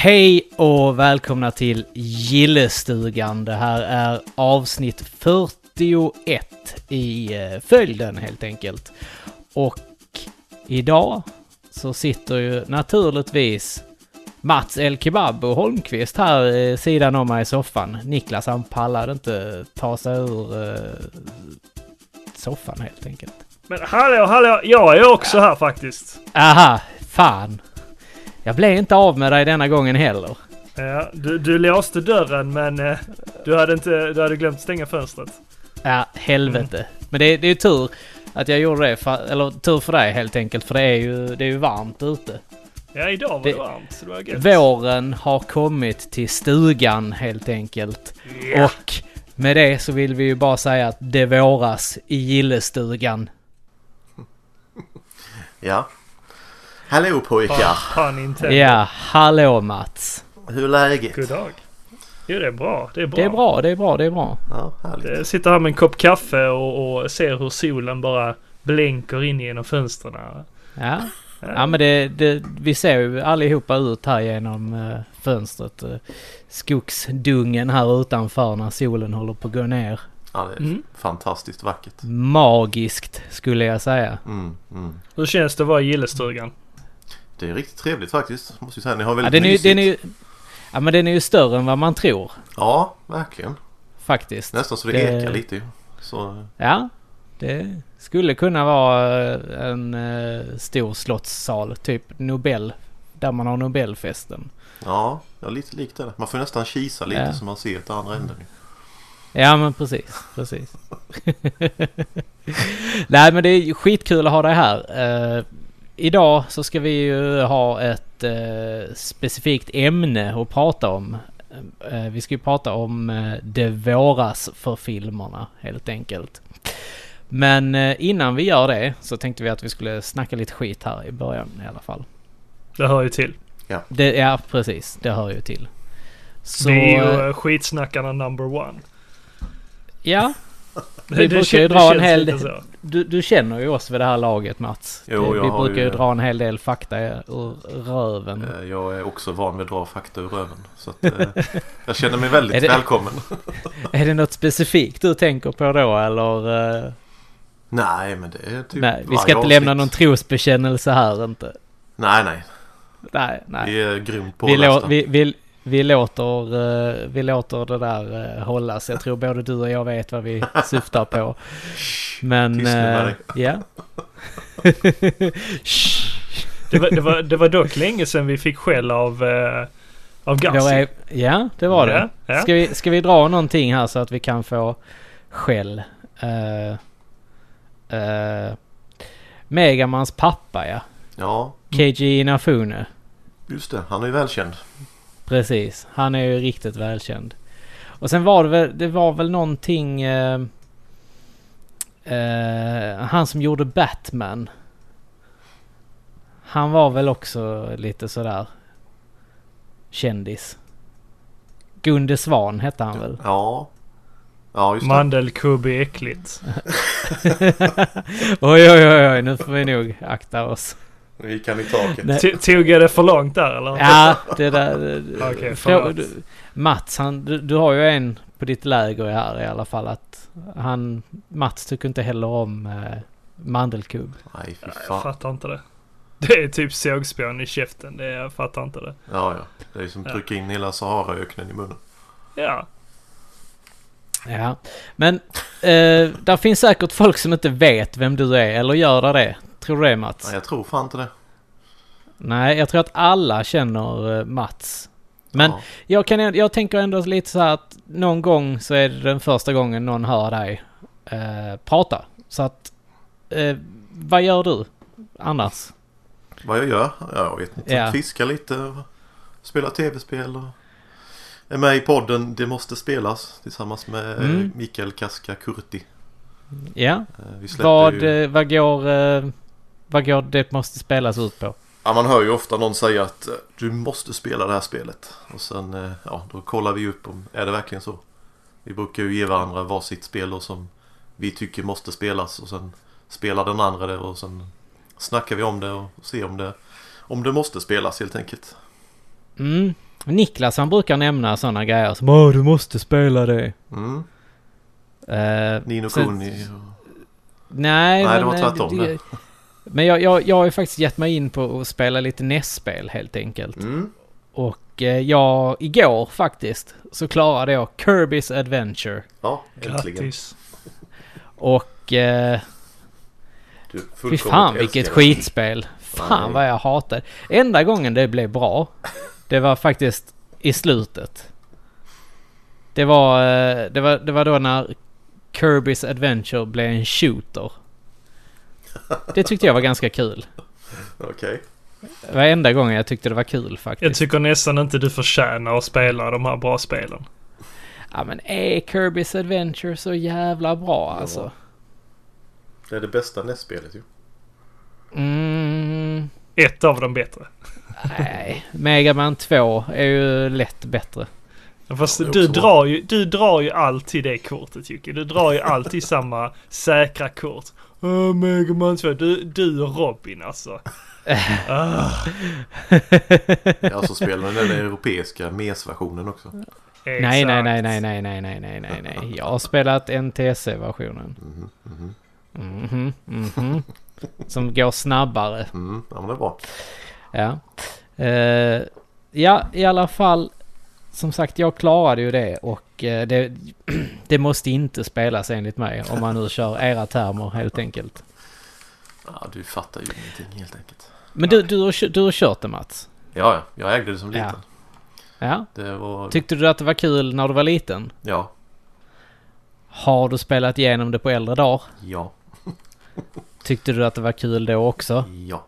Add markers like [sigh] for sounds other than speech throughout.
Hej och välkomna till Gillestugan. Det här är avsnitt 41 i eh, följden helt enkelt. Och idag så sitter ju naturligtvis Mats El Kebab och Holmqvist här eh, sidan om mig i soffan. Niklas han pallade inte ta sig ur eh, soffan helt enkelt. Men hallå, hallå, jag är också här faktiskt. Aha, fan. Jag blev inte av med dig denna gången heller. Ja, du, du låste dörren men eh, du, hade inte, du hade glömt stänga fönstret. Ja, helvete. Men det, det är ju tur att jag gjorde det, för, eller tur för dig helt enkelt, för det är ju, det är ju varmt ute. Ja, idag var det, Det- varmt så det var gött. Våren har kommit till stugan helt enkelt. Ja. Och med det så vill vi ju bara säga att det våras i gillestugan. [laughs] Ja. Hallå pojkar! Ja, hallå Mats. Hur är läget? God dag. Jo, det är bra. Det är bra. Det är bra, det är bra, det är bra. Ja, härligt. Jag sitter här med en kopp kaffe och, och ser hur solen bara blänker in genom fönstren. Ja, ja men det, det, vi ser ju allihopa ut här genom eh, fönstret. eh, skogsdungen här utanför när solen håller på att gå ner. Ja, det är Mm. fantastiskt vackert. Magiskt skulle jag säga. Mm, mm. Hur känns det att vara i gillestugan? Det är riktigt trevligt faktiskt. Måste jag säga. Ni har Ja, väldigt den, är, den är ju... Ja men den är ju större än vad man tror. Ja, verkligen. Faktiskt. Nästan så det, Det- ekar lite ju. Så, Ja. Det skulle kunna vara eh, en eh, stor slottssal. Typ Nobel. Där man har Nobelfesten. ja, ja, lite likt det. Man får nästan kisa lite Ja. så man ser ett andra änden. Ja men precis, precis. [laughs] Nej men det är skitkul att ha dig här. Idag så ska vi ju ha ett eh, specifikt ämne att prata om. Eh, vi ska ju prata om eh, det våras för filmerna helt enkelt. Men eh, innan vi gör det så tänkte vi att vi skulle snacka lite skit här i början i alla fall. Det hör ju till. Det, ja precis, det hör ju till. Så, Vi är ju eh, eh, skitsnackarna number one. ja, Det, Vi brukar kän- ju det dra en hel del-. Du, du känner ju oss vid det här laget Mats. Jo, Det- vi brukar ju ju- dra en hel del fakta ur röven. Eh, Jag är också van vid att dra fakta ur röven. Så att, eh, jag känner mig väldigt [laughs] Är det- välkommen. [laughs] Är det något specifikt du tänker på då eller? eh, Nej, men det är typ nej, vi ska inte lämna någon trosbekännelse här inte. Nej, nej. Nej, nej. Vi är grymt Vi, lå, pålästa. vi, vi, vi, låter, eh, vi låter det där eh, hållas. Jag tror både du och jag vet vad vi [laughs] syftar på. Men, Tyst eh, ja. [laughs] Det var, det, var, det var dock länge sedan vi fick skäll av, av Gassi. är, ja, det var det. Ja, ja. Ska, vi, ska vi dra någonting här så att vi kan få skäll? Uh, uh, Megamans pappa ja. Ja, KG Inafune. just det. Han är ju välkänd. Precis. Han är ju riktigt välkänd. Och sen var det väl, det var väl någonting... eh, eh, han som gjorde Batman. Han var väl också lite sådär kändis. Gunde Svan hette han väl? Ja. Ja, just det. Mandelkubb är äckligt. [laughs] oj, oj, oj, oj, nu får vi nog akta oss. Nu gick han i taket. Tog jag det för långt där eller? Ja, det där... [laughs] Förlåt. du- Mats, han, du, du har ju en på ditt läger här i alla fall att han... Mats tycker inte heller om eh, mandelkubb. Nej, fy Ja, jag fan. fattar inte det. [laughs] Det är typ sågspån i käften. Det, jag fattar inte det. Ja, ja. Det är som att Ja. trycka in hela Saharaöknen i munnen. Ja. Ja, men eh, där finns säkert folk som inte vet vem du är, eller gör det? Tror du det Mats? Nej, jag tror fan inte det. Nej, jag tror att alla känner eh, Mats. Men Ja. jag, kan, jag tänker ändå lite så här att någon gång så är det den första gången någon hör dig eh, prata. Så att, eh, vad gör du annars? Vad jag gör? Jag vet inte. Ja. Fiskar lite. Spelar tv-spel. Och är med i podden Det måste spelas. Tillsammans med eh, Mm. Mikael Kaska Kurti. Ja, Eh, vad, ju... vad går, vad går det måste spelas ut på? Ja, man hör ju ofta någon säga att eh, du måste spela det här spelet. Och sen, eh, ja, då kollar vi upp om, är det verkligen så? Vi brukar ju ge varandra varsitt spel och som vi tycker måste spelas och sen spelar den andra det och sen snackar vi om det och ser om det, om det måste spelas helt enkelt. Mm. Niklas han brukar nämna sådana grejer som Åh, du måste spela det. Mm. Eh, Nino Kuni. Nej, Nej, det men, var eh, tvärtom det. Men jag, jag, jag har ju faktiskt gett mig in på att spela lite NES-spel helt enkelt. Mm. Och eh, jag, igår faktiskt, så klarade jag Kirby's Adventure. Ja, äntligen. Grattis. Och eh, Du fy fan vilket det. skitspel. Fan Nej. vad jag hatar. Enda gången det blev bra, det var faktiskt i slutet. Det var, eh, det var, det var då när Kirby's Adventure blev en shooter. Det tyckte jag var ganska kul. Okej. Det var enda gången jag tyckte det var kul Jag faktiskt. tycker nästan inte du förtjänar att spela de här bra spelen. Ja men är Kirby's Adventure så jävla bra alltså? Det är det bästa NES-spelet ju. Mm, Ett av dem bättre. nej, Mega Man 2 är ju lätt bättre. Fast Ja, det är du, drar ju, du drar ju alltid det kortet Jocke. Du drar ju alltid samma säkra kort. Mega Man 2. Du, du och Robin alltså. [laughs] Ah, Alltså spelar den europeiska MES-versionen också. Nej, nej, nej, nej, nej, nej, nej, nej, nej, nej. Jag har spelat NTC-versionen. Mhm, mhm. Mhm, mhm. Som går snabbare. Mm, ja men det är bra. Ja. Eh, ja, i alla fall. Som sagt, jag klarade ju det och eh, det, [clears throat] det måste inte spelas enligt mig. Om man nu kör era termer helt enkelt. Ja, du fattar ju ingenting helt enkelt. Men du, du, har, du har kört det Mats? Ja, ja. Jag ägde det som Ja. liten. Ja. Det var... Tyckte du att det var kul när du var liten? Ja. Har du spelat igenom det på äldre dagar? Ja. [laughs] Tyckte du att det var kul då också? Ja.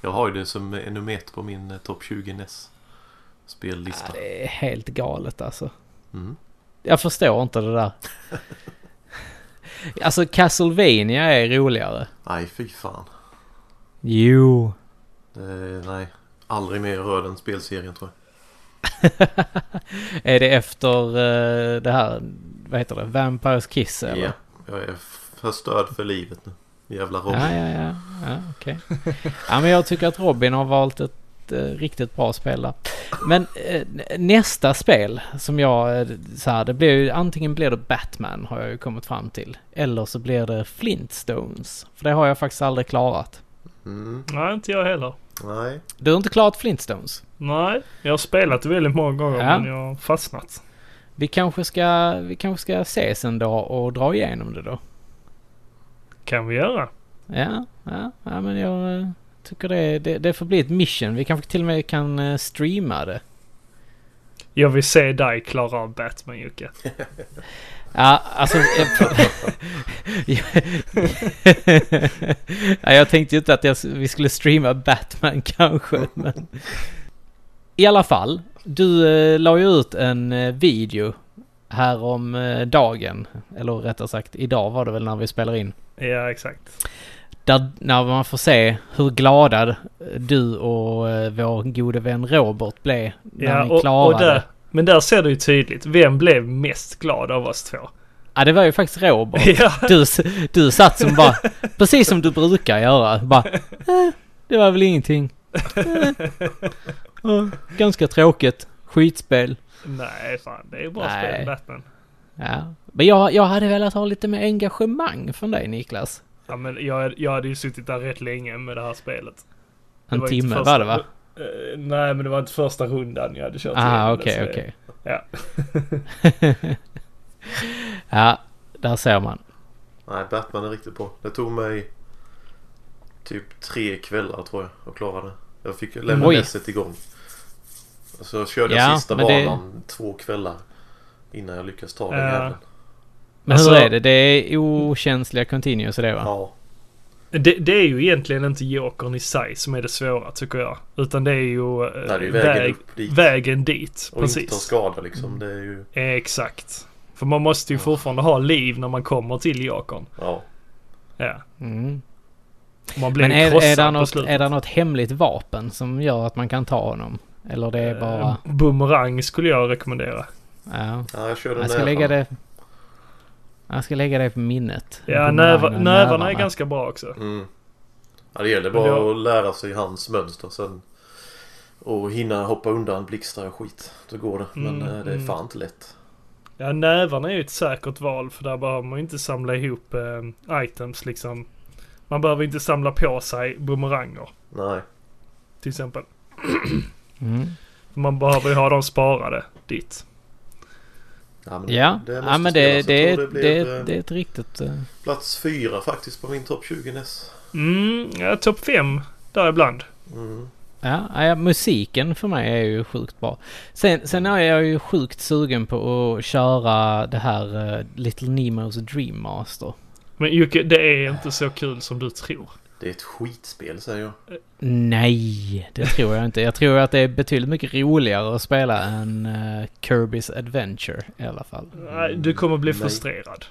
Jag har ju det som en nummer ett på min eh, topp 20 NES spellista. Ja, det är helt galet alltså. Mm. Jag förstår inte det där. Alltså Castlevania är roligare. Nej, fy fan. Jo. Det, nej. Aldrig mer rör den spelserien tror jag. [laughs] är det efter eh, det här, vad heter det, Vampires Kiss eller? Ja. Jag är förstörd för livet nu. Jävla Robin. Ja, ja, ja. ja okej. ja, men jag tycker att Robin har valt ett eh, riktigt bra spel där. Men eh, nästa spel som jag, eh, så här, det blir ju, antingen blir det Batman har jag ju kommit fram till. Eller så blir det Flintstones. För det har jag faktiskt aldrig klarat. Mm. Nej, inte jag heller. Nej. Du har inte klarat Flintstones? Nej, jag har spelat det väldigt många gånger Ja. men jag har fastnat. Vi kanske ska, vi kanske ska ses en dag och dra igenom det då. Kan vi göra. Ja, ja, ja men jag tycker det, det, det får bli ett mission. Vi kanske till och med kan eh, streama det. Jag vill se dig klara av Batman Jocke. Ja, alltså... [laughs] ja, jag tänkte ju inte att jag, vi skulle streama Batman kanske, men... I alla fall, du eh, la ju ut en eh, video här om eh, dagen. Eller rättare sagt, idag var det väl när vi spelar in. Ja, exakt. Där, när man får se hur glada du och eh, vår gode vän Robert blev när Ja, ni klarade. och där, men där ser du ju tydligt. Vem blev mest glad av oss två? Ja, det var ju faktiskt Robert. [laughs] Ja, Du, du satt som bara, [laughs] precis som du brukar göra. Bara, eh, det var väl ingenting. [laughs] Eh, ja, ganska tråkigt. Skitspel. nej fan. Det är bra Nej. spel Batman. Ja. Men jag, jag hade velat ha lite mer engagemang från dig Niklas. Ja, men jag, jag hade ju suttit där rätt länge med det här spelet. Det En var timme första- var det va? Eh, nej, men det var inte första rundan jag hade kört Ah, okej, okej. Ja. [laughs] ja, där ser man. Nej, Batman är riktigt bra. Det tog mig typ tre kvällar tror jag att klara det. Jag fick lämna Oj. nässet igång. Så körde Ja, jag sista men det- banan två kvällar innan jag lyckades ta den Ja. jäveln. Men Alltså- hur är det? Det är okänsliga continuous det va? Ja. Det, det är ju egentligen inte jokern i sig som är det svåra tycker jag. Utan det är ju eh, Nej, det är vägen väg, dit. vägen dit. Och inte ta precis. skada liksom. Det är ju... Exakt. För man måste ju fortfarande ha liv när man kommer till jokern. Ja. Ja. Mm. Man blir Men är, är, det något, är det något hemligt vapen som gör att man kan ta honom? Eller det är bara... Eh, Boomerang skulle jag rekommendera. Ja. ja, jag Jag ska lägga det... Jag ska lägga det på minnet. Ja, näva, nävarna. nävarna är ganska bra också. Mm. Ja, det gäller bara då- att lära sig hans mönster sen. och hinna hoppa undan blixtar och skit. Då går det. Men Mm, eh, det är mm. fan inte lätt. Ja, nävarna är ju ett säkert val för där behöver man ju inte samla ihop eh, items liksom. Man behöver inte samla på sig bumeranger Nej. till exempel. Mm. Man behöver ju ha dem sparade dit. Ja, men Ja, det ja men det, det, det, det, blev, är- eh, det är ett riktigt... eh, Plats fyra faktiskt på min topp 20 NES. Mm, ja, topp fem där ibland. Mm. Ja, ja, musiken för mig är ju sjukt bra. Sen, sen är jag ju sjukt sugen på att köra det här eh, Little Nemos Dream Master. Men Jocke, det är inte så kul som du tror. Det är ett skitspel säger jag. Nej, det tror jag inte. Jag tror att det är betydligt mycket roligare att spela än eh, Kirby's Adventure i alla fall. Nej, Du kommer bli Nej. frustrerad.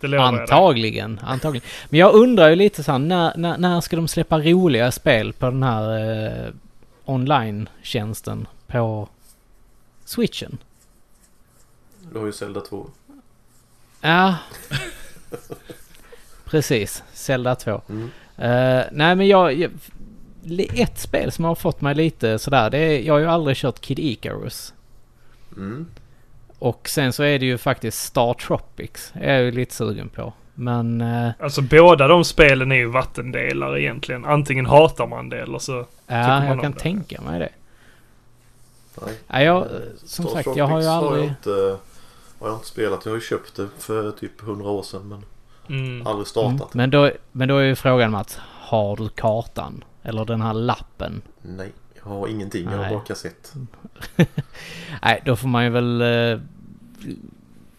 Det lovar jag dig. Antagligen, antagligen. Men jag undrar ju lite så här, när, när, när ska de släppa roliga spel på den här eh, online-tjänsten på switchen? Du har ju Zelda 2. Ja. Precis, Zelda 2. Mm. Eh, nej men jag, jag... Ett spel som har fått mig lite sådär, det är, jag har ju aldrig kört Kid Icarus. Mm. Och sen så är det ju faktiskt Star Tropics. är jag ju lite sugen på. Men... eh, Alltså båda de spelen är ju vattendelare egentligen. Antingen hatar man det eller så... ja, jag kan det? tänka mig det. Nej. Ja, jag, som Star sagt, jag har ju Tropics aldrig... Har jag, inte, har jag inte spelat. Jag har ju köpt det för typ 100 år sedan men Mm. aldrig Mm, startat. men, då, men då är ju frågan Mats, har du kartan? Eller den här lappen? Nej, jag har ingenting. Jag har bara kassett. [laughs] Nej, då får man ju väl eh,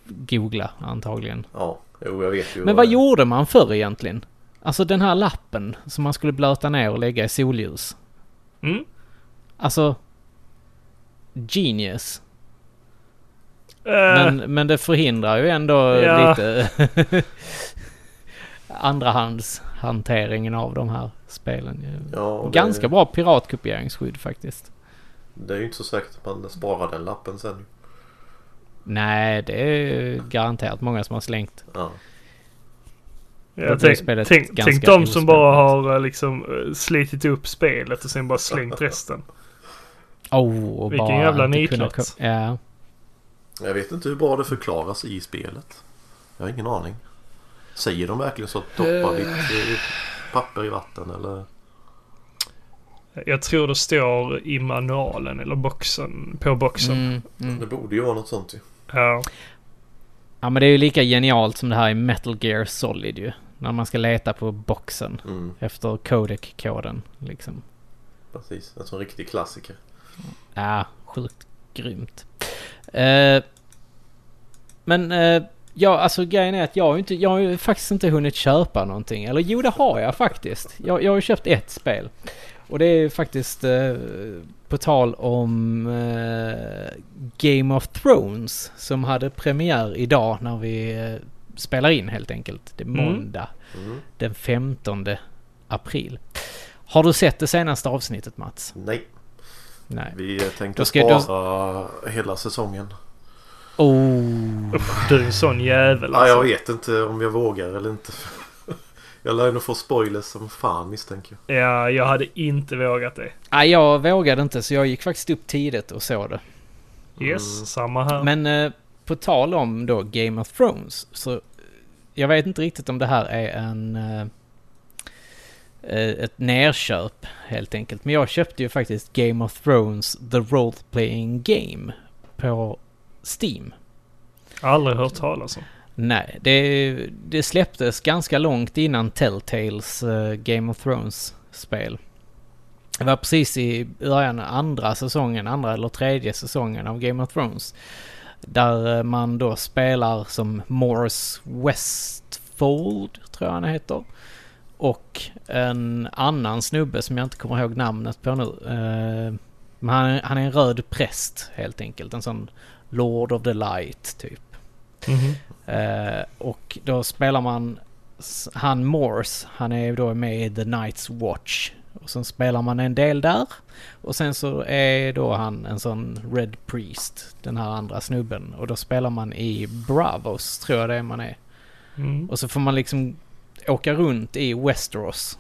googla antagligen. Ja, jo jag vet ju. Men vad gjorde man förr egentligen? Alltså den här lappen som man skulle blöta ner och lägga i solljus. Mm. Alltså... Genius. Eh, Men, men det förhindrar ju ändå Ja. lite [laughs] andrahandshanteringen av de här spelen. Ja, Ganska det, bra piratkopieringsskydd faktiskt. Det är ju inte så säkert att man sparar den lappen sen. Nej, det är garanterat många som har slängt. Ja. Blir tänk, tänk, tänk de som bara har eh, liksom eh, slitit upp spelet och sen bara slängt resten. [laughs] Oh, och Vilken bara jävla nitlott. Ja. Jag vet inte hur bra det förklaras i spelet. Jag har ingen aning. Säger de verkligen så doppa Eh. ditt eh, papper i vatten eller? Jag tror det står i manualen eller boxen, på boxen. Mm, Det mm. borde ju vara något sånt ju. Ja. Ja men det är ju lika genialt som det här i Metal Gear Solid ju. När man ska leta på boxen Mm, efter codec-koden liksom. precis. En sån riktig klassiker. Ja, sjukt grymt. Eh, men eh, ja, alltså grejen är att jag har inte, jag har faktiskt inte hunnit köpa någonting. Eller jo, det har jag faktiskt. Jag, jag har ju köpt ett spel. Och det är faktiskt eh, på tal om eh, Game of Thrones som hade premiär idag när vi eh, spelar in helt enkelt. Det är Mm. måndag Mm. den 15 april. Har du sett det senaste avsnittet Mats? Nej, Nej. vi eh, tänkte Då ska spara hela säsongen. Oh. Du är en sån jävel Ja, jag alltså. vet inte om jag vågar eller inte. [laughs] Jag lär nog få spoilers som fan misstänker jag. Ja, jag hade inte vågat det. Nej, jag vågade inte så jag gick faktiskt upp tidigt och såg det. Yes, Mm. samma här. Men eh, på tal om då Game of Thrones så jag vet inte riktigt om det här är en eh, eh, ett nerköp helt enkelt. Men jag köpte ju faktiskt Game of Thrones The Role Playing Game på Steam. Aldrig hört talas om. Nej, det, det släpptes ganska långt innan Telltales eh, Game of Thrones-spel. Det var precis i början av andra säsongen, andra eller tredje säsongen av Game of Thrones. Där eh, man då spelar som Morris Westfold, tror jag han heter. Och en annan snubbe som jag inte kommer ihåg namnet på nu. Eh, men han, han är en röd präst helt enkelt. En sån Lord of the Light typ. Mhm. Eh, och då spelar man han Morse, han är då med i The Night's Watch. Och sen spelar man en del där. Och sen så är då han en sån Red Priest, den här andra snubben. Och då spelar man i Bravos, tror jag det är man är. Mm. Och så får man liksom åka runt i Westeros.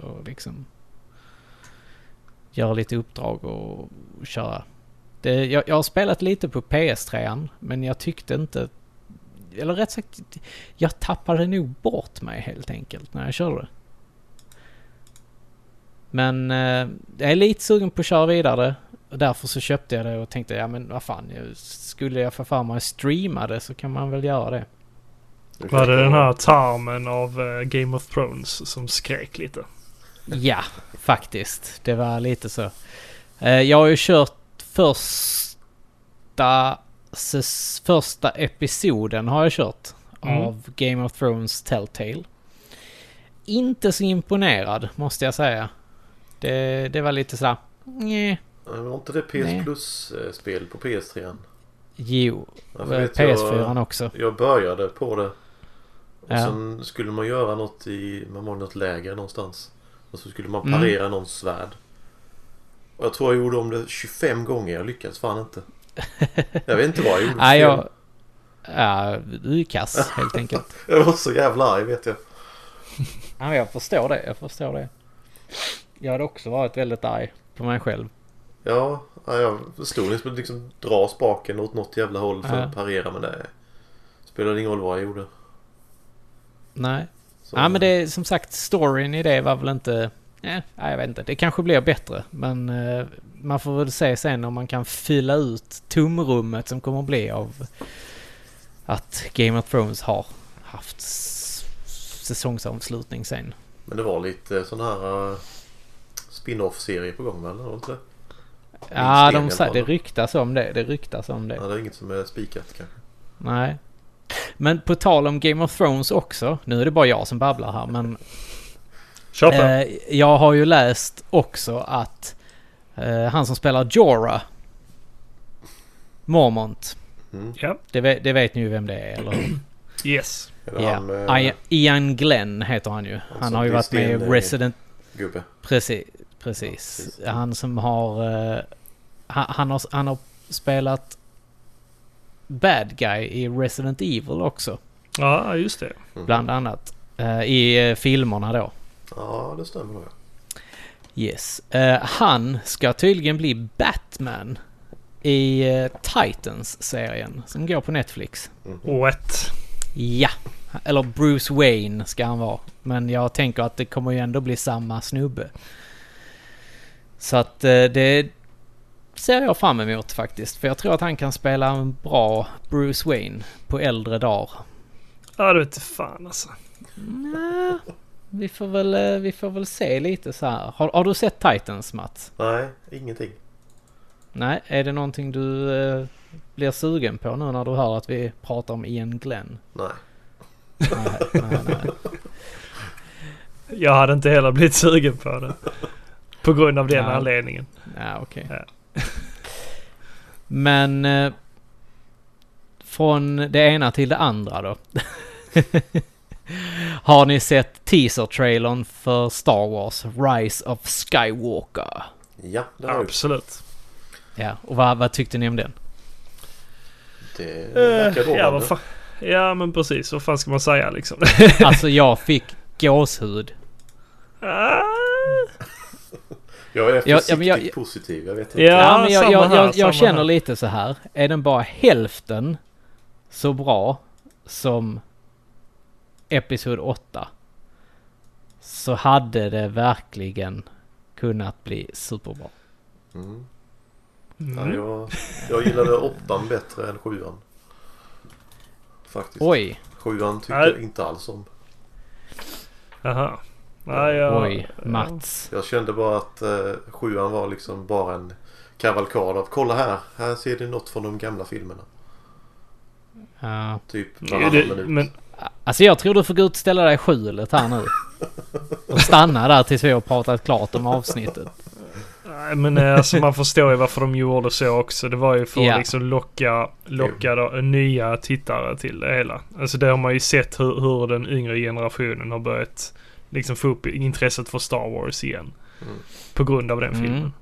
Och liksom göra lite uppdrag och köra. Det, jag, jag har spelat lite på PS3 men jag tyckte inte... Eller rätt sagt, jag tappade nog bort mig helt enkelt när jag körde. Men eh, jag är lite sugen på att köra vidare. Och därför så köpte jag det och tänkte, ja men vad fan, skulle jag få för mig att streama det så kan man väl göra det. Var det den här tarmen av eh, Game of Thrones som skrek lite? Ja, faktiskt. Det var lite så. Eh, Jag har ju kört första, första episoden har jag kört Mm. av Game of Thrones Telltale. Inte så imponerad måste jag säga. Det, det var lite sådär, nej. Men Var inte det PS. Plus-spel på PS3? Jo, Ja, för vet jag- PS4 också. Jag började på det. Och Ja. sen skulle man göra något i, man var något läger någonstans. Och så skulle man Mm. parera någons svärd. Och jag tror jag gjorde om det 25 gånger, jag lyckades fan inte. [laughs] Jag vet inte vad jag gjorde Nej, jag... Ja, du är kass helt enkelt. [laughs] Jag var så jävla arg vet jag. [laughs] Ja, jag förstår det. Jag förstår det. Jag hade också varit väldigt arg på mig själv. Ja, ja, jag förstod liksom liksom dra spaken åt något jävla håll för Ja. att parera men det spelade ingen roll vad jag gjorde. Nej. Så, Ja, men det är som sagt, storyn i det var väl inte... Nej, ja, jag vet inte. Det kanske blir bättre. Men eh, man får väl se sen om man kan fylla ut tomrummet som kommer att bli av att Game of Thrones har haft säsongsavslutning sen. Men det var lite sån här uh, spin-off-serie på gång väl? Det inte? Ja, de säger, det ryktas om det. Det ryktas om det. Ja, det är inget som är spikat kanske. Nej. Men på tal om Game of Thrones också. Nu är det bara jag som babblar här men Kör på. Eh, jag har ju läst också att eh, han som spelar Jorah, Mormont, Mm. Ja, det, vet- det vet ni ju vem det är, eller hur? yes. Ja. han med Ian- Ian Glenn heter han ju. Han som har ju varit med i sten- Resident... gubbe. Precis. Ja, Precis. precis. Han som har... eh, han, han har... Han har spelat Bad Guy i Resident Evil också. Ja, just det. Mm. Bland annat. eh, I eh, filmerna då. Ja, det stämmer nog. Yes. Eh, han ska tydligen bli Batman i uh, Titans-serien som går på Netflix. Mhm. What? Ja. Eller Bruce Wayne ska han vara. Men jag tänker att det kommer ju ändå bli samma snubbe. Så att eh, det ser jag fram emot faktiskt. För jag tror att han kan spela en bra Bruce Wayne på äldre dagar. Ja, det vet fan alltså. Nja, vi får väl, eh, vi får väl se lite så här. Har, har du sett Titans Mats? Nej, ingenting. Nej, är det någonting du eh, blir sugen på nu när du hör att vi pratar om Ian Glenn? Nej. Nej, nej, nej. Jag hade inte heller blivit sugen på det. På grund av den Ja. anledningen. Ja, okej. Ja. [laughs] Men eh, från det ena till det andra då. [laughs] [laughs] Har ni sett teaser-trailern för Star Wars Rise of Skywalker? Ja, det har. Absolut. Ja, och vad, vad tyckte ni om den? Det Uh, verkar ja, vad fan. ja, men precis. Vad fan ska man säga liksom? [laughs] Alltså [laughs] jag fick gåshud. Ah, Jag är Ja, ja, försiktigt men jag- positiv. Jag vet inte. Ja, Ja, men jag, jag, jag, jag känner här. lite så här. Är den bara hälften så bra som Episod 8 så hade det verkligen kunnat bli superbra. Mm. Ja, mm. jag, jag gillade åttan bättre än sjuan. Faktiskt. Oj, Sjuan tyckte jag inte alls om. Jaha. Nej, jag, oj, Mats. Jag kände bara att eh, sjuan var liksom bara en kavalkad av kolla här. Här ser ni något från de gamla filmerna. Ja. Typ Ja, varannan minut. men Alltså jag tror du får gå ut och ställa dig i skjulet här nu. Och stanna där tills vi har pratat klart om avsnittet. Nej men eh, alltså man förstår ju varför de gjorde så också. Det var ju för Ja. att liksom locka, locka då, nya tittare till det hela. Alltså det har man ju sett hur, hur den yngre generationen har börjat liksom få upp intresset för Star Wars igen. Mm. På grund av den Mm. filmen.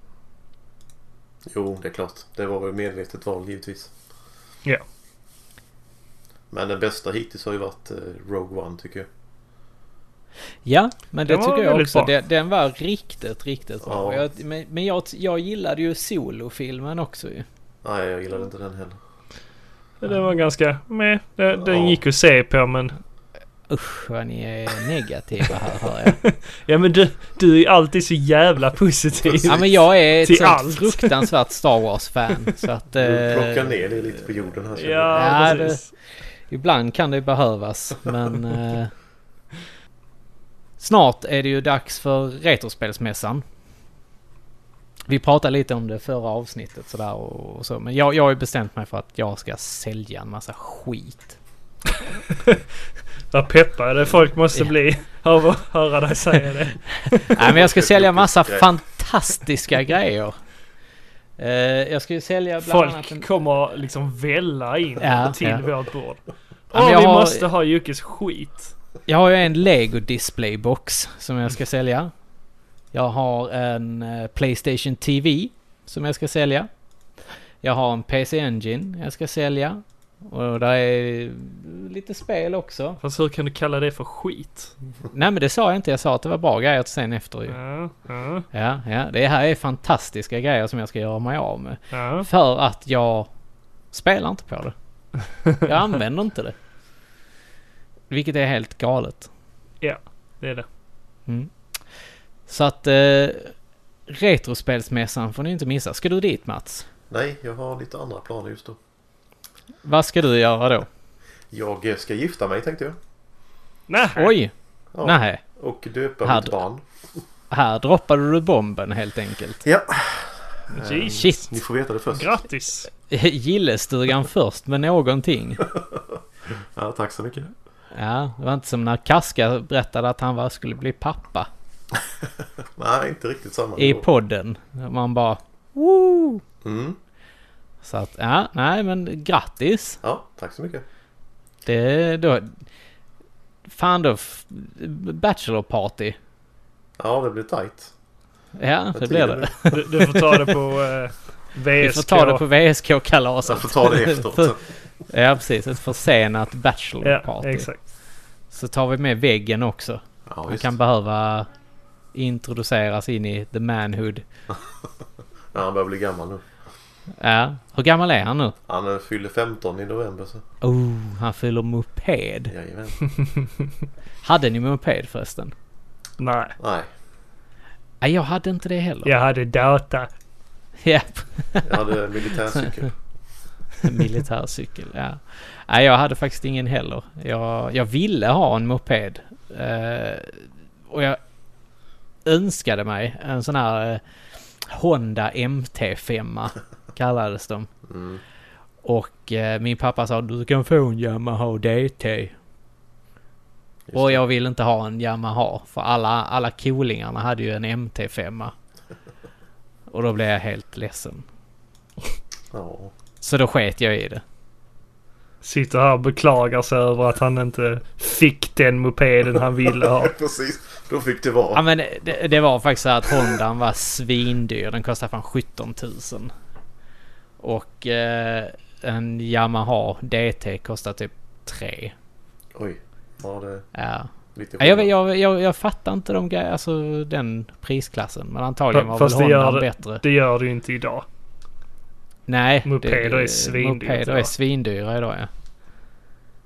Jo, det är klart. Det var väl medvetet val givetvis. Ja. Men den bästa hittills har ju varit eh, Rogue One tycker jag. Ja, men det Den var tycker jag också. bra. Den, den var riktigt, riktigt bra. Ja. Jag, men men jag, jag gillade ju solofilmen också ju. Nej, jag gillade inte den heller. Den var ganska med. Den, den Ja. gick att se på men... Usch vad ni är negativa här hör jag. [laughs] Ja men du, du är alltid så jävla positiv. Ja men jag är ett sånt allt. fruktansvärt Star Wars-fan. Så att... Du eh, plockar ner det lite på jorden här. Ja, Ja, precis. Ibland kan det behövas, men... [laughs] Eh, snart är det ju dags för Retrospelsmässan. Vi pratade lite om det förra avsnittet sådär och, och så, men jag, jag har ju bestämt mig för att jag ska sälja en massa skit. [laughs] Vad peppade folk måste bli av att höra dig säga det. [laughs] Nej men jag ska sälja massa fantastiska grejer. Eh, jag ska ju sälja bland annat en... Folk kommer liksom välla in Ja, till ja. vårt bord. Åh, jag vi har- måste ha Juckes skit. Jag har ju en Lego Displaybox som jag ska sälja. Jag har en eh, Playstation TV som jag ska sälja. Jag har en PC Engine jag ska sälja. Och där är lite spel också. Fast hur kan du kalla det för skit? Nej men det sa jag inte, jag sa att det var bra grejer sen efter ju. Ja, ja, Ja, ja, det här är fantastiska grejer som jag ska göra mig av med. ja. För att jag spelar inte på det. Jag [laughs] använder inte det. Vilket är helt galet. Det är det. Mm. Så att eh, Retrospelsmässan får ni inte missa. Ska du dit Mats? Nej, jag har lite andra planer just då. Vad ska du göra då? Jag eh, ska gifta mig tänkte jag. Nej. Oj! Ja, Nej, Och döpa Här- mitt barn. här droppade du bomben helt enkelt. Ja. Jeez. Shit! Ni får veta det först. Grattis! [laughs] Gillestugan först med någonting. [laughs] Ja, tack så mycket. Ja, det var inte som när Kaska berättade att han var, skulle bli pappa [laughs] Nej, inte riktigt samma. i podden. Man bara Woo! Mm. Så att, ja, nej men grattis! Ja, tack så mycket. Det då... Fan då, Bachelor party. Ja, det blir tajt. Ja, det blir det. Du, du får ta det på eh, VSK. Vi får ta det på VSK-kalaset. Jag får ta det efteråt. [laughs] Ja, precis. Ett försenat Ja, Bachelor-party. exakt. Så tar vi med väggen också. Ja, Han kan behöva introduceras in i the manhood. [laughs] Ja, han börjar bli gammal nu. Ja, hur gammal är han nu? Han fyller 15 i november så. Oh, han fyller moped. Jajamän. [laughs] Hade ni moped förresten? Nej, Nej, Nej, jag hade inte det heller. jag hade data. Japp. jag hade militärcykel. [laughs] Militärcykel, ja. Nej, jag hade faktiskt ingen heller. Jag, jag ville ha en moped. Eh, och jag önskade mig en sån här eh, Honda MT5 kallades de. Mm. Och eh, min pappa sa du kan få en Yamaha DT. Just Och jag vill inte ha en Yamaha för alla, alla coolingarna hade ju en MT5. [laughs] Och då blev jag helt ledsen. Ja. Så då sket jag i det. Sitter här och beklagar sig över att han inte fick den mopeden han ville ha. [laughs] Precis. Då fick det Ja vara. men det, det var faktiskt så att Hondan var svindyr. Den kostade fan 17 000. Och eh, en Yamaha DT kostar typ 3. Oj. Ja, det Ja. lite Ja, Jag, jag, jag, jag fattar inte de grejerna, alltså den prisklassen. Men antagligen var Fast väl det gör det- bättre. Det gör du ju inte idag. Nej. Mopeder det- är svindyrt Mopeder är idag. svindyra idag ja.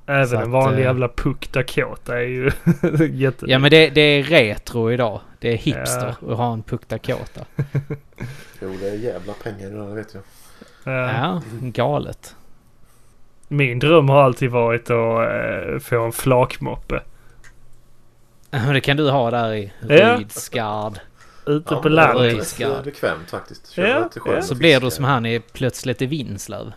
Även Så en vanlig eh, jävla Puck Dakota är ju [laughs] jätte... Ja men det, det är retro idag. Det är hipster att ha en Puck Dakota. [laughs] Jo, det är jävla pengar i det där, det vet jag. Ja. Ja, galet. Min dröm har alltid varit att eh, få en flakmoppe. Det kan du ha där i Ja. Rydsgard. Ute Ja, på men det är landet. Eh, bekvämt faktiskt. Kör Ja, ja. Så blir du som han är plötsligt i Vinslöv.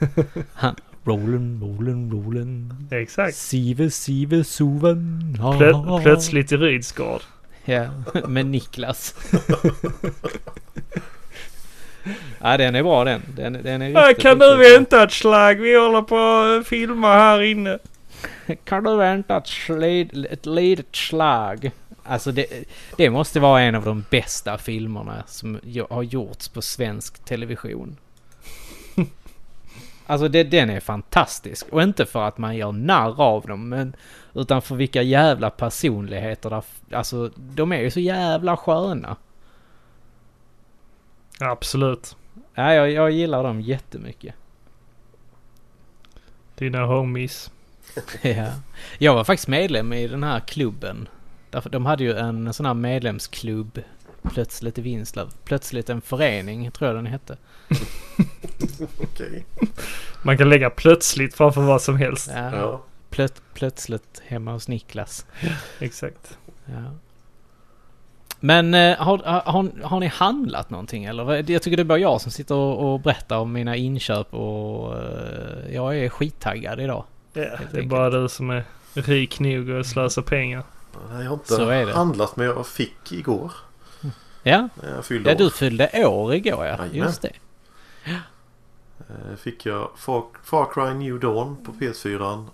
[laughs] Han, rollen, rollen, rollen. Exakt. Sive, sive, soven. ha, Plö ha, ha. plötsligt i Rydsgård. Ja, [laughs] med Niklas. [laughs] [laughs] ja, den är bra den. Den, den är riktigt, kan du riktigt vänta ett slag? Vi håller på att filma här inne. [laughs] Kan du vänta ett, slid, ett litet slag? Alltså det, det måste vara en av de bästa filmerna som har gjorts på svensk television. [laughs] Alltså det, den är fantastisk. Och inte för att man gör narr av dem, men utan för vilka jävla personligheter där... Alltså de är ju så jävla sköna. Absolut. Ja, jag, jag gillar dem jättemycket. Dina homies. [laughs] ja. Jag var faktiskt medlem i den här klubben. De hade ju en sån här medlemsklubb. Plötsligt i Vinslöv. Plötsligt en förening, tror jag den hette. [laughs] Okej. Man kan lägga plötsligt framför vad som helst. Ja. Ja. Plöt, plötsligt hemma hos Niklas. Exakt. Ja. Men eh, har, har, har ni handlat någonting eller? vad- Jag tycker det är bara jag som sitter och, och berättar om mina inköp och eh, jag är skittaggad idag. Ja, det är enkelt. bara du som är rik nog att slösa pengar. Jag har inte Så är det. handlat men jag fick igår. Ja, När jag fyllde ja du fyllde år igår ja. Jajamän. Just det. Eh, Fick jag Far, Far Cry New Dawn på PS4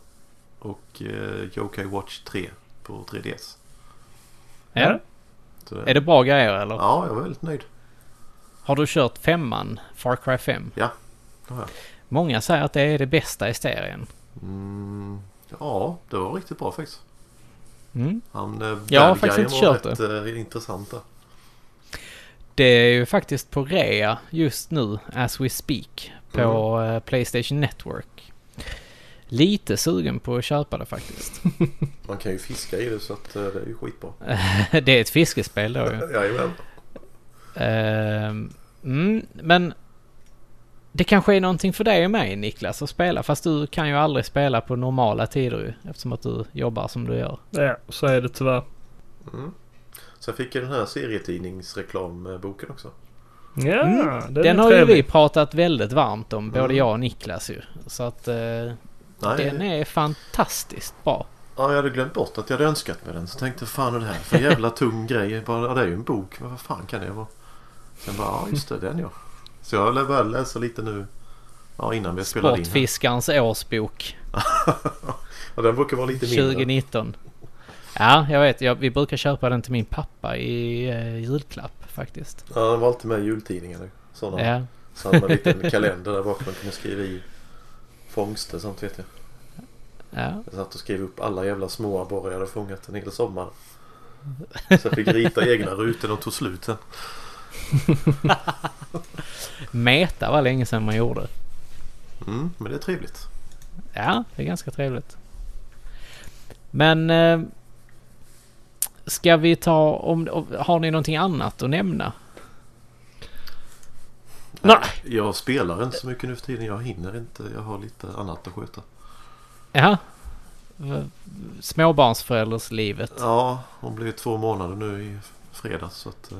och eh, Yokai Watch 3 på 3DS. Ja. Är det bra grejer eller? Ja, jag var väldigt nöjd. Har du kört femman, Far Cry 5? Det har jag. Många säger att det är det bästa i serien. Mm, ja, det var riktigt bra faktiskt. Mm. Han, eh, Jag har faktiskt inte kört rätt, eh, intressant där. Det är ju faktiskt på rea just nu, as we speak, på eh, Playstation Network. Lite sugen på att köpa det faktiskt. [laughs] Man kan ju fiska i det så att eh, det är ju skitbra. [laughs] det är ett fiskespel då ju. [laughs] Jajamän. Ehm, mm, men det kanske är någonting för dig och mig Niklas att spela. Fast du kan ju aldrig spela på normala tider ju. Eftersom att du jobbar som du gör. Ja, så är det tyvärr. Mm. Sen fick jag den här serietidningsreklamboken också. Ja, Mm, den, Den har ju trevlig. vi pratat väldigt varmt om, både Mm. jag och Niklas ju. Så att eh, Nej, den är fantastiskt bra. ja, jag hade glömt bort att jag hade önskat mig den. Så tänkte fan är det här för jävla tung grej? Bara, ja, det är ju en bok. Vad fan kan det vara? Sen bara, ja just det, den ja. Så jag börjat läsa lite nu. Ja, innan vi spelade in. Sportfiskarens årsbok [laughs] Och den brukar vara lite mindre. 2019. Ja, jag vet. Jag, vi brukar köpa den till min pappa i eh, julklapp faktiskt. Ja, den var alltid med i jultidningarna. Sådana. Ja, Så hade man en liten kalender där bak man kunde skriva i fångster sånt vet jag. ja. Jag satt och skrev upp alla jävla små abborrar jag hade fångat en hel sommar. [laughs] Så jag fick rita egna rutor och tog slut sen. [laughs] Meta var länge sedan man gjorde. Mm, men det är trevligt. Ja, det är ganska trevligt. Men... Eh, ska vi ta om- Har ni någonting annat att nämna? Nej. Jag spelar inte så mycket nu för tiden. Jag hinner inte. Jag har lite annat att sköta. Ja. Småbarnsförälderslivet. Ja, hon blev två månader nu i fredags. Så att, eh,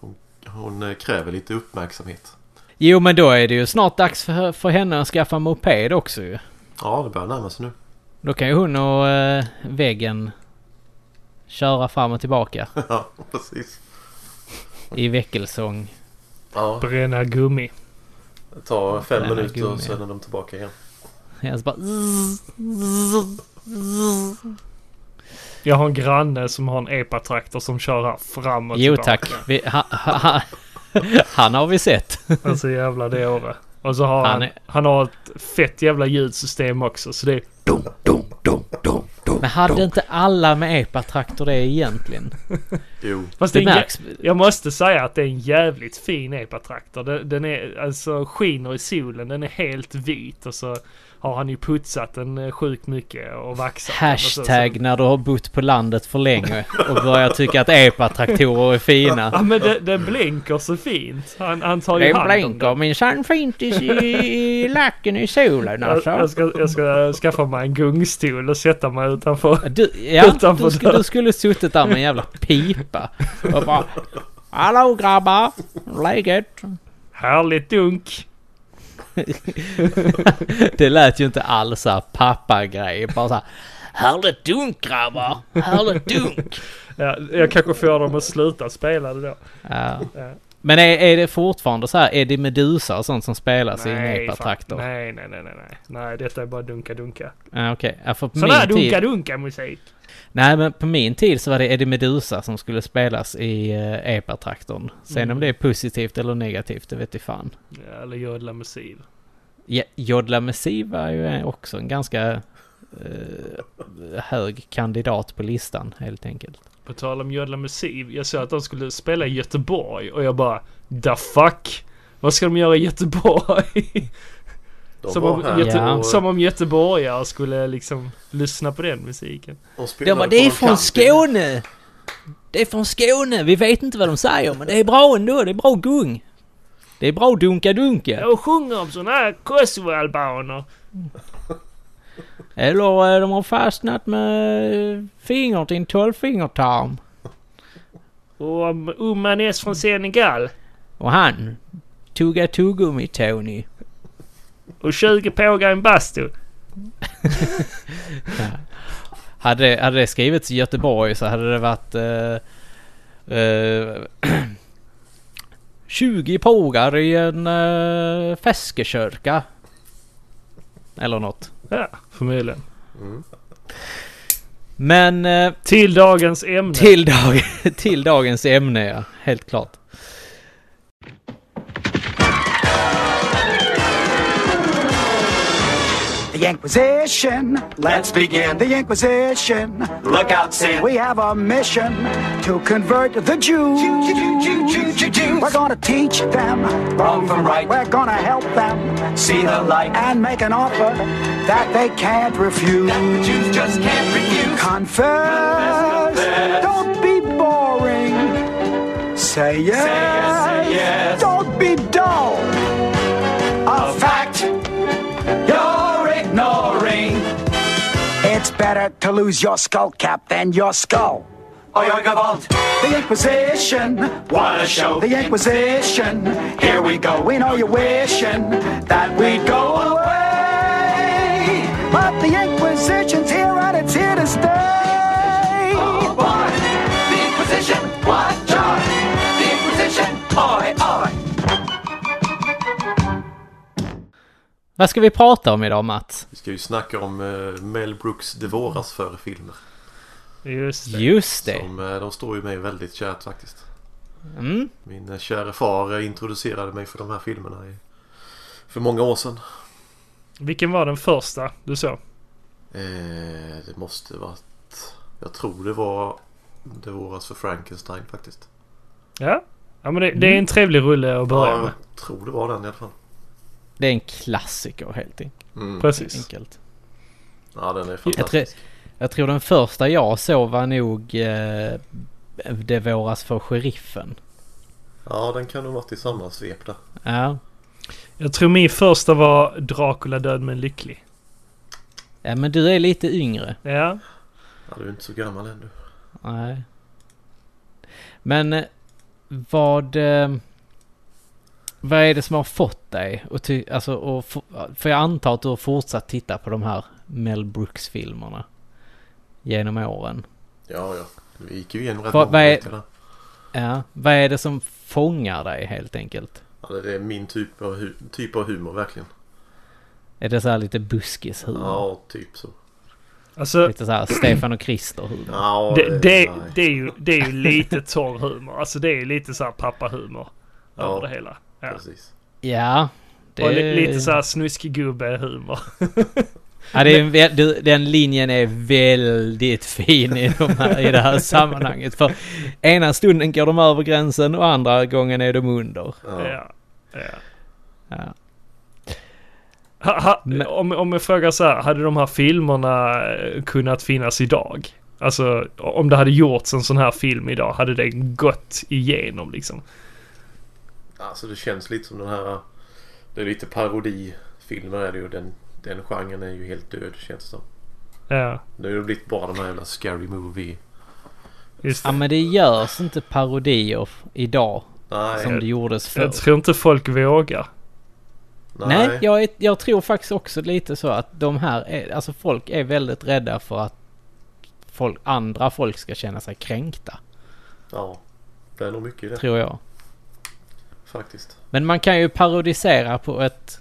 hon, hon eh, kräver lite uppmärksamhet. Jo, men då är det ju snart dags för, för henne att skaffa moped också ju. Ja, det börjar närma sig nu. Då kan ju hon och eh, väggen köra fram och tillbaka [laughs] ja, precis. i väckelsång. Ja, Bränna gummi. det tar fem är minuter gummi. och sen är de tillbaka igen. Jag bara... Jag har en granne som har en epatraktor som kör här fram och Jo tillbaka. tack. Vi, ha, ha, ha, han har vi sett. Alltså jävla dåre. Och så har han, Han han, är- har ett fett jävla ljudsystem också. Så det är dum, dum. Men hade inte alla med epatraktor det egentligen? [laughs] Jo, Fast det märks. jag måste säga att det är en jävligt fin epatraktor. Den, den är alltså skiner i solen. Den är helt vit och så har han ju putsat den eh, sjukt mycket och vaxat den och så- Hashtag när du har bott på landet för länge och börjar tycka att epatraktorer är Så, fina. ja men det, det blänker så fint. Han, han tar ju Det hand om blinkar den. minsann fint i, i lacken i solen Jag, alltså. jag, ska, jag ska skaffa mig en gungstol och sätta mig utanför. Du, ja, Utanför du, skulle, du skulle suttit där med en jävla pipa och bara Hallå grabbar! Läget? Härligt dunk! [laughs] Det lät ju inte alls såhär pappagrej. Bara såhär Härligt dunk grabbar! Härligt dunk! Ja, jag kanske får dem att sluta spela det då. Ja. Ja. Men är, är det fortfarande så här, är det Medusa och sånt som spelas i en fan. epatraktor? Nej, nej, nej, nej, nej. Nej, detta är bara dunka-dunka. Ja, Okej, ja, för på Sån här min tid... dunka-dunka-musik. Nej, men på min tid så var det Eddie Medusa som skulle spelas i uh, epatraktorn. Sen Mm. om det är positivt eller negativt, det vet jag fan. Ja, eller jodla musik. Ja, Jodla med Siv var ju också en ganska eh, hög kandidat på listan helt enkelt. På tal om Jodla med Siv. Jag sa att de skulle spela i Göteborg och jag bara the fuck? Vad ska de göra i Göteborg? [laughs] De som, om Göte- Ja. som om göteborgare skulle liksom lyssna på den musiken. De spelade bara, det är från. Skåne! Det är från Skåne, vi vet inte vad de säger men det är bra ändå, det är bra gung. Det är bra dunka-dunka. Jag sjunger om såna här kosovoalbaner. [laughs] Eller eh, de har fastnat med fingret i en tolvfingertarm. Och om Umman S från Senegal. Och han tugga tuggummi Tony. Och 20 pågar i en bastu. [laughs] Hade, det- hade det skrivits i Göteborg så hade det varit eh, eh, [clears throat] 20 pågar i en uh, feskekörka. Eller något. Ja, förmodligen. Mm. Men eh, Till dagens ämne. till, dag, [laughs] till dagens ämne ja, helt klart. The Inquisition. Let's begin. The Inquisition. Look out, Sam. We have a mission to convert the Jews. We're gonna teach them Wrong from right. We're gonna help them See the light. and make an offer that they can't refuse. That the Jews just can't refuse. Confess. Don't be boring. Say yes, say yes. Better to lose your skull cap than your skull. Oh, you're Gavalt. The Inquisition. What a show. The Inquisition. Here we go. We know you're wishing that we'd go away. But the Inquisition's here and it's here to stay. Oh, boy. The Inquisition. What Vad ska vi prata om idag Mats? Vi ska ju snacka om eh, Mel Brooks Det våras före filmer. Just det. Just det. Som, eh, de står ju mig väldigt kärt faktiskt. Mm. Min eh, kära far introducerade mig för de här filmerna i, för många år sedan. Vilken var den första du såg? Eh, det måste varit... Jag tror det var Det våras för Frankenstein faktiskt. Ja. Ja men det, det är en trevlig rulle att börja Ja, med. jag tror det var den i alla fall. Det är en klassiker helt en- Mm. Precis. enkelt. Ja, den är Jag tror, fantastisk. jag tror den första jag såg var nog eh, Det våras för sheriffen. Ja, den kan nog varit i samma svep där. Ja. Jag tror min första var Dracula död men lycklig. ja, men du är lite yngre. Ja. Ja, du är inte så gammal ännu. Nej. Men eh, vad... eh, Vad är det som har fått dig att ty- alltså, och f- För jag antar att du har fortsatt titta på de här Mel Brooks-filmerna. Genom åren. Ja, ja. Vi gick ju igenom rätt Vad- många vad är-. Ja. Vad är det som fångar dig helt enkelt? Ja, det är min typ av, hu- typ av humor verkligen. Är det så här lite buskishumor? Ja, typ så. Alltså Lite så här Stefan och Krister-humor? Ja, det, det, nej. det, är ju, det är ju lite torr humor. Alltså det är lite så här pappahumor. Ja. Över det hela. Ja. Precis. Ja. Det... Och li, lite så här snuskgubbe-humor. [laughs] Ja, det är du, den linjen är väldigt fin i, de här, i det här [laughs] sammanhanget. För ena stunden går de över gränsen och andra gången är de under. Ja. Ja. ja. Ja. Ha, ha, Men- om, om jag frågar så här, hade de här filmerna eh, kunnat finnas idag? Alltså om det hade gjorts en sån här film idag, hade det gått igenom liksom? Alltså det känns lite som den här... Det är lite parodifilmer är det ju. Den, den genren är ju helt död känns det som. Ja, Nu har det blivit bara de här jävla scary movie. just ja, men det görs inte parodier idag Nej. som det gjordes förr. Jag tror inte folk vågar. Nej, jag, är, jag tror faktiskt också lite så att de här är, alltså folk är väldigt rädda för att folk, andra folk ska känna sig kränkta, Ja. Det är nog mycket i det tror jag. Faktiskt. Men man kan ju parodisera på ett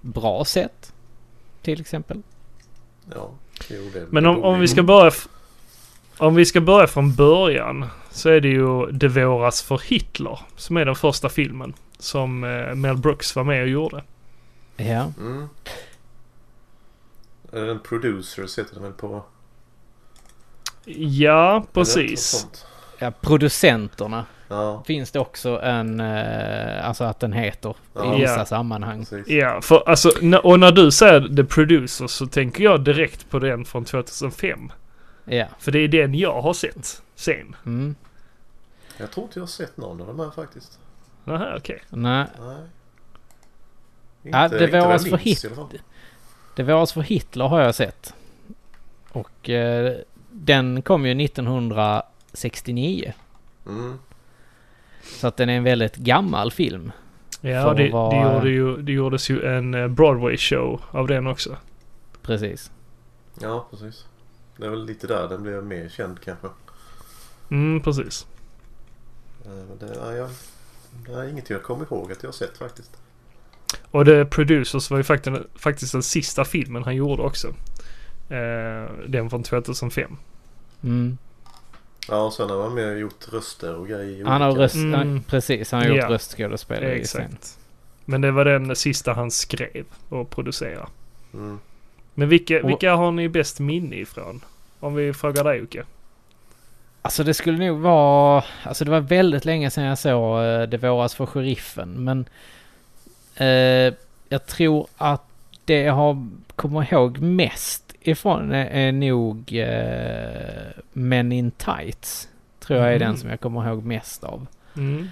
bra sätt. Till exempel. Ja. Jo, det Men om, om vi ska börja... Om vi ska börja från början så är det ju Det våras för Hitler som är den första filmen som eh, Mel Brooks var med och gjorde. Ja. Mm. Är det en producer heter den väl på? Ja, precis. ja, producenterna Ja, finns det också en, eh, alltså att den heter Ja. i vissa Ja. sammanhang. precis. Ja, för alltså, och när du säger The Producer så tänker jag direkt på den från 2005. Ja. För det är den jag har sett sen. Mm. Jag tror inte jag har sett någon av de här faktiskt. Nähä, okej. Nej, Nej. Ja, det jag våras för minns hit. i alla fall. Det våras för Hitler har jag sett. Och eh, den kom ju 1969. Mm. Så att den är en väldigt gammal film. Ja, det, vara- det, gjorde ju, det gjordes ju en eh, Broadway-show av den också. Precis. Ja, precis. Det är väl lite där den blev mer känd kanske. Mm, precis. Eh, Det, ja, jag, det är inget jag kommer ihåg att jag har sett faktiskt. Och The Producers var ju faktiskt, faktiskt den sista filmen han gjorde också. Eh, den från 2005. Mm. Ja, och sen har man mer gjort röster och grejer. i Han har röst, Mm. han, precis, han har gjort Ja. röstskådespelare i scen. Exakt. Men det var den sista han skrev och producerade. Mm. Men vilka, Och- vilka har ni bäst minne ifrån? Om vi frågar dig Jocke. Alltså det skulle nog vara... Alltså det var väldigt länge sedan jag såg eh, Det våras för sheriffen. Men eh, jag tror att det jag har kommer ihåg mest ifrån är, nog eh, Men in Tights. Tror jag är den Mm. som jag kommer ihåg mest av. Mm.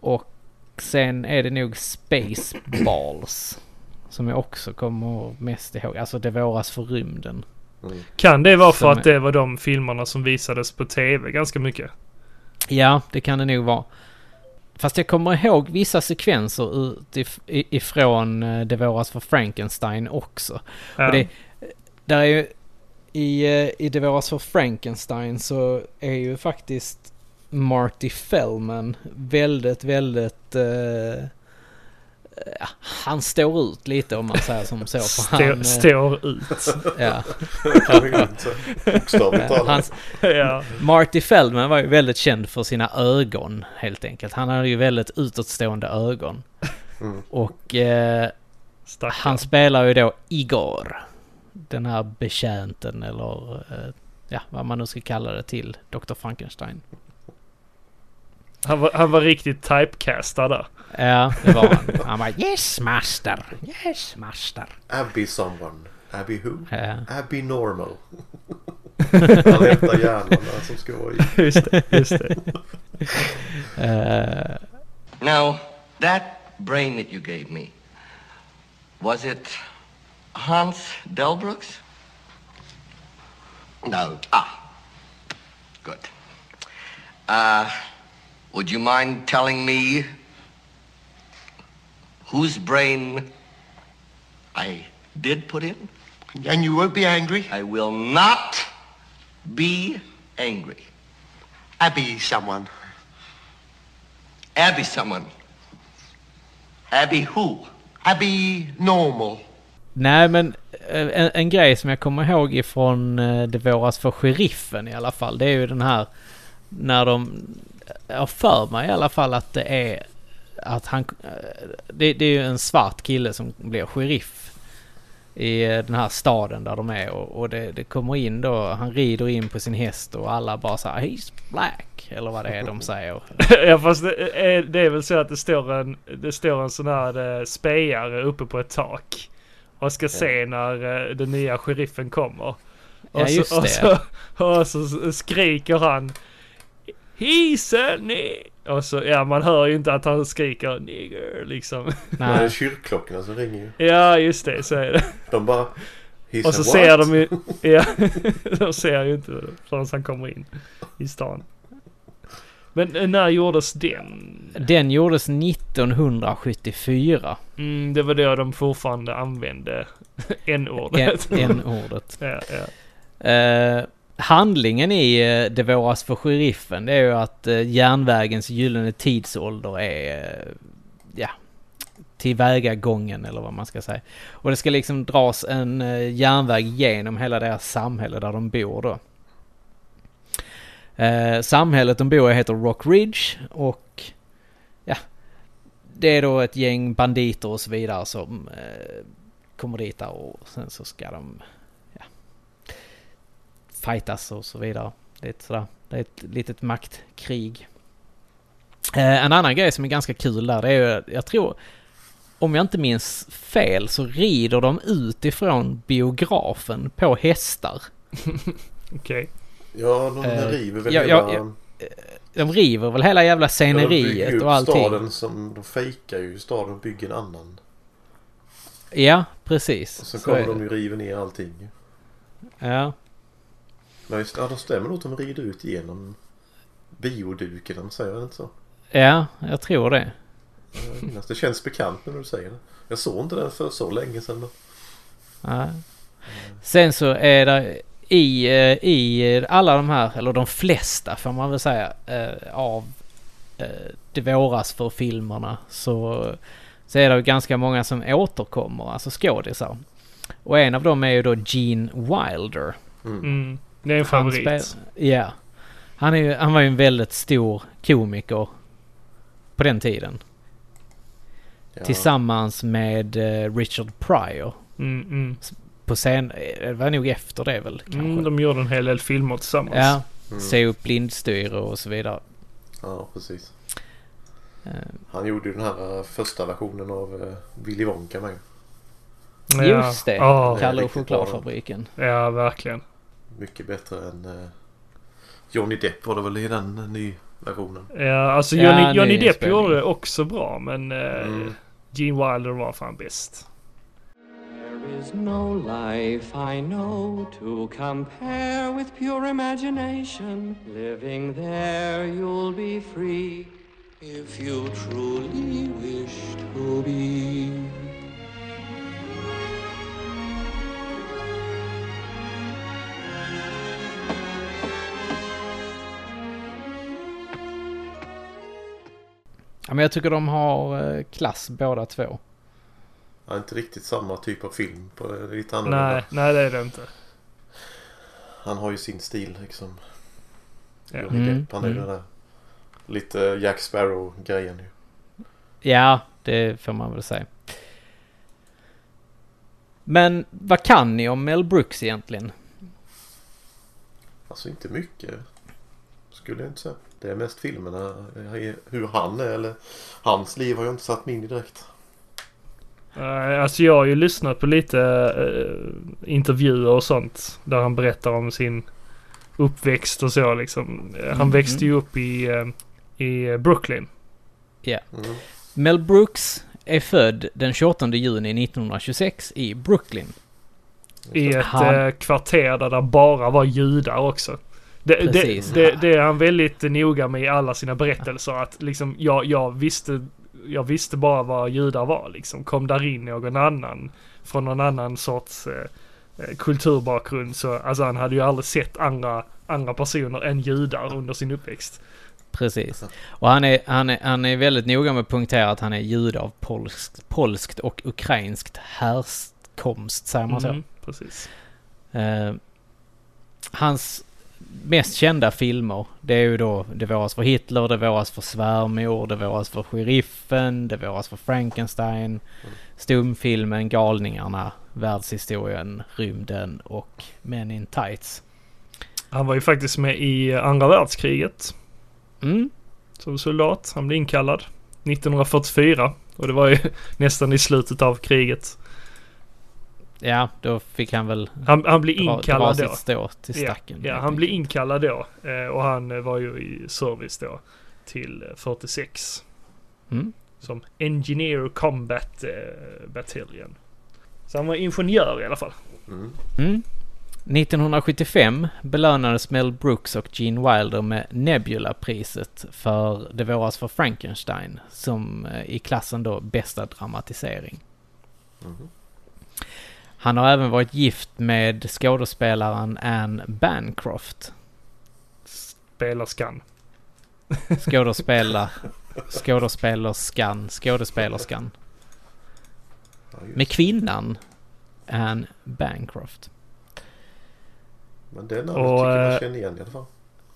Och sen är det nog Spaceballs. Som jag också kommer mest ihåg. Alltså Det våras för rymden. Mm. Kan det vara för Som att det var de filmerna som visades på tv ganska mycket? Ja, det kan det nog vara. Fast jag kommer ihåg vissa sekvenser utif- i- ifrån eh, Det våras för Frankenstein också. Ja. Och det, där är ju, i, eh, I Det våras för Frankenstein så är ju faktiskt Marty Fellman väldigt, väldigt... Eh, han står ut lite om man säger som så. För Stå, han, eh, står ut. ja, [laughs] hans, ja. Marty Feldman var ju väldigt känd för sina ögon helt enkelt. Han hade ju väldigt utåtstående ögon. Mm. Och eh, han spelar ju då Igor. Den här betjänten eller eh, ja, vad man nu ska kalla det till Dr. Frankenstein. Han, var, han var riktigt typecastad där. Ja, det var han. Han bara Yes master, yes master. Abby someone. Abby who? Ja. Abby normal. [laughs] Han letar hjärnorna som ska vara i. [laughs] Just det, just det. [laughs] Eh, Now, that brain that you gave me, was it Hans Delbrooks? No. Ah, good. Uh, would you mind telling me whose brain I did put in? And you won't be angry? I will not be angry. Abby someone. Abby someone. Abby who? Abby normal. Nej men eh, en, en grej som jag kommer ihåg ifrån eh, Det våras för sheriffen i alla fall. Det är ju den här när de... Jag har för mig i alla fall att det är att han... eh, Det, det är ju en svart kille som blir sheriff i eh, den här staden där de är och, och det, det kommer in då, han rider in på sin häst och alla bara säger He's black eller vad det är de [laughs] säger. ja fast det är, det är väl så att det står en, det står en sån här eh, spejare uppe på ett tak. Och ska se när eh, den nya sheriffen kommer. Och, Ja, så, just och, så, och så skriker han a ni-" Och så, ja man hör ju inte att han skriker nigger liksom. Det är Nej, kyrkklockorna som ringer ju. Ja just det, så är det. De bara... He's Och så a ser what? de ju, [laughs] ja, [laughs] de ser ju inte förrän han kommer in i stan. Men eh, när gjordes den? den gjordes 1974. Mm, det var då de fortfarande använde [laughs] n-ordet. N-ordet. [laughs] ja, ja. Eh, handlingen i eh, Det våras för sheriffen det är ju att eh, järnvägens gyllene tidsålder är eh, ja, tillvägagången eller vad man ska säga. Och det ska liksom dras en eh, järnväg genom hela deras samhälle där de bor då. Eh, samhället de bor i heter Rock Ridge och ja, det är då ett gäng banditer och så vidare som eh, kommer dit där och sen så ska de ja, fightas och så vidare. Det är ett, sådär, det är ett litet maktkrig. Eh, en annan grej som är ganska kul där, det är ju, jag tror, om jag inte minns fel så rider de utifrån biografen på hästar. [laughs] Okej. Ja, de Eh, river väl ja, hela... ja, ja. De river väl hela jävla Ja, sceneriet upp och allting. staden som... De fejkar ju staden och bygger en annan. Ja, precis. Och sen Så kommer de ju river ner allting. Ja, Ja, just, ja, de stämmer nog att de rider ut genom bioduken, de säger det inte så? ja, jag tror det. Det känns bekant när du säger det. Jag såg inte den för så länge sedan. Ja. Sen så är det i, eh, i alla de här, eller de flesta får man väl säga, eh, av eh, det våras för filmerna så, så är det ju ganska många som återkommer, alltså skådisar. Och en av dem är ju då Gene Wilder. Mm. Mm. Det är en Han favorit. spel- Ja. Han, är han var ju en väldigt stor komiker på den tiden. Ja. Tillsammans med Richard Pryor. Mm, mm. På scen... eh, Det var nog efter det väl kanske. Mm, de gjorde en hel del filmer tillsammans. Ja, Mm. se upp blindstyre och så vidare. Ja, precis. Eh, Han gjorde ju den här eh, första versionen av uh, Willy Wonka med. Ja. Just det, Ja, Kalle och chokladfabriken. ja, verkligen. Mycket bättre än eh, Johnny Depp var det väl i den eh, ny versionen. Ja, alltså Ja, Johnny, nu Johnny Depp gjorde det också bra, men eh, Mm. Gene Wilder var fan bäst. There is no life I know to compare with pure imagination. Living there, you'll be free if you truly wish to be. Men jag tycker de har eh, klass båda två. Ja, inte riktigt samma typ av film. På, lite annorlunda. Nej, nej det är det inte. Han har ju sin stil liksom. Ja. Johnny Mm, Depp. Han är mm. den där lite Jack Sparrow-grejen ju. Ja, det får man väl säga. Men vad kan ni om Mel Brooks egentligen? Alltså inte mycket. Skulle jag inte säga. Det är mest filmerna. Hur han är eller hans liv har jag inte satt mig in i direkt. Eh, alltså jag har ju lyssnat på lite eh, intervjuer och sånt. Där han berättar om sin uppväxt och så liksom. Eh, Han Mm, växte ju upp i, eh, i Brooklyn. Mm. Mel Brooks är född den 28 juni 1926 i Brooklyn. I ett Han- kvarter där det bara var judar också. Det, det, Precis. det, det är han väldigt noga med i alla sina berättelser. Att liksom jag, jag, visste, jag visste bara vad judar var liksom. Kom där in någon annan från någon annan sorts eh, eh, kulturbakgrund så alltså han hade ju aldrig sett andra, andra personer än judar under sin uppväxt. Precis. Och han är, han, är, han är väldigt noga med att punktera att han är jude av polskt, polskt och ukrainskt härkomst, säger man så? Mm, precis. Eh, hans mest kända filmer, det är ju då Det våras för Hitler, Det våras för svärmor, Det våras för sheriffen, Det våras för Frankenstein, stumfilmen Galningarna, Världshistorien, Rymden och Men in Tights. Han var ju faktiskt med i andra världskriget Mm, som soldat. Han blev inkallad 1944 och det var ju [laughs] nästan i slutet av kriget. Ja, då fick han väl Han, han blev dra, dra inkallad då. till Ja, stacken. ja, helt han blev enkelt. inkallad då eh, och han eh, var ju i service då till eh, 46 Mm. som Engineer Combat eh, Battalion. Så han var ingenjör i alla fall. Mm. Mm. 1975 belönades Mel Brooks och Gene Wilder med Nebula-priset för Det våras för Frankenstein som eh, i klassen då bästa dramatisering. Mhm. Han har även varit gift med skådespelaren Anne Bancroft. Spelerskan. Skådespela, [laughs] skådespelerskan, skådespelerskan. Med kvinnan Anne Bancroft. Men det namnet Och, tycker jag eh, känner igen i alla fall.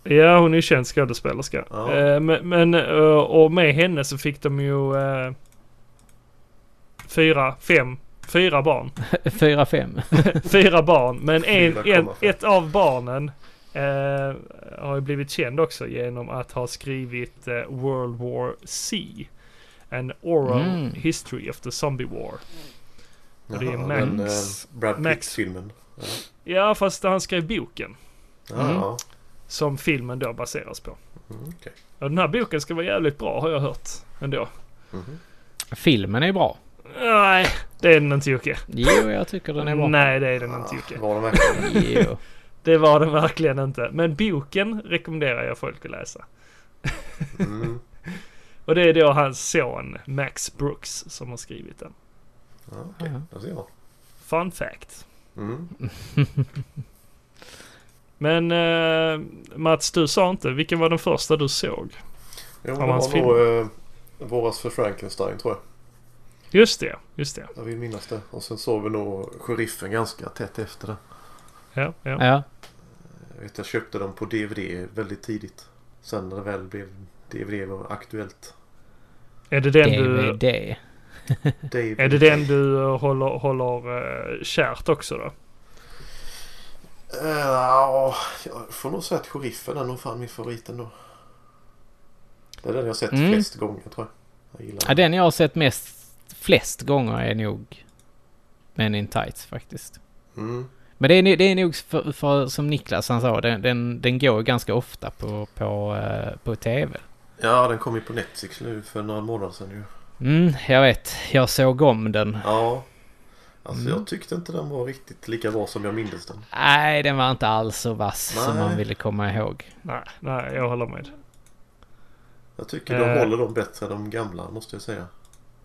Ja, hon är ju känd skådespelerska. Ja. Eh, men, men eh, och med henne så fick de ju eh, fyra, fem, fyra barn. [laughs] 4-5. [laughs] fyra barn. Men en, en, 4,5. ett av barnen eh, har ju blivit känd också genom att ha skrivit eh, World War C. An oral Mm. history of the zombie war. Och det är Max- den, eh, Brad Pitt-filmen. Ja, fast han skrev boken. Ja, Mm. ja. Som filmen då baseras på. Mm, okej. Och den här boken ska vara jävligt bra har jag hört. Ändå. Mhm. Filmen är bra. Nej, det är den inte Jocke. Jo, jag tycker den är bra. Nej, det är den inte Jocke. Var den verkligen? Jo. Det var den verkligen inte. Men boken rekommenderar jag folk att läsa. Mm. [laughs] Och det är då hans son Max Brooks som har skrivit den. Ja, okej. Ser man. Fun fact. Mm. [laughs] Men eh, Mats, du sa inte. Vilken var den första du såg? Jo, det var nog eh, Våras för Frankenstein tror jag. Just det, just det. Jag vill minnas det. Och sen såg vi nog Sheriffen ganska tätt efter det. Ja, ja. Ja. Jag vet jag köpte dem på DVD väldigt tidigt. Sen när det väl blev DVD var aktuellt. Är det den du... DVD. DVD. Är det den du eh, håller, håller uh, kärt också då? Eh, Ja, jag får nog säga att Sheriffen är nog fan min favorit ändå. Det är den jag har sett Mm. flest gånger tror jag. Jag gillar Ja, den jag har sett mest, flest gånger är nog Men in Tights faktiskt. Mm. Men det är, nog- det är nog för, för, som Niklas han sa, den, den, den går ganska ofta på, på, eh, på TV. Ja, den kom ju på Netflix nu för några månader sedan ju. Mm, jag vet. Jag såg om den. Ja. Alltså Mm. jag tyckte inte den var riktigt lika bra som jag mindes den. Nej, den var inte alls så vass som Nej. man ville komma ihåg. Nej, nej, jag håller med. Jag tycker de Eh. håller dem bättre än de gamla måste jag säga.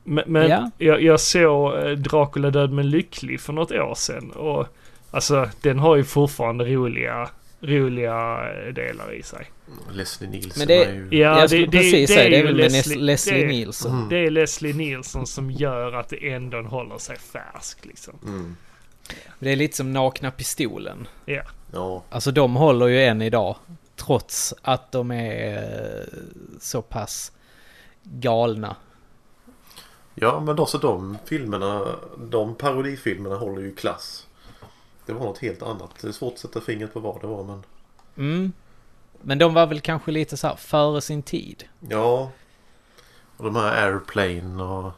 Men, men Ja. jag, jag såg eh, Dracula död men lycklig för något år sedan. Och alltså den har ju fortfarande roliga, roliga eh, delar i sig. Leslie Nielsen Men det- är ju... Ja, jag skulle precis säga det är väl Leslie, Leslie det, Nielsen. Mm. Det är Leslie Nielsen som gör att det ändå håller sig färsk liksom. Mm. Det är lite som Nakna Pistolen. Ja. Ja. Alltså de håller ju än idag. Trots att de är eh, så pass galna. Ja, men också de filmerna, de parodifilmerna håller ju klass. Det var något helt annat. Det är svårt att sätta fingret på vad det var men... Mm. Men de var väl kanske lite så här före sin tid. Ja. Och de här Airplane och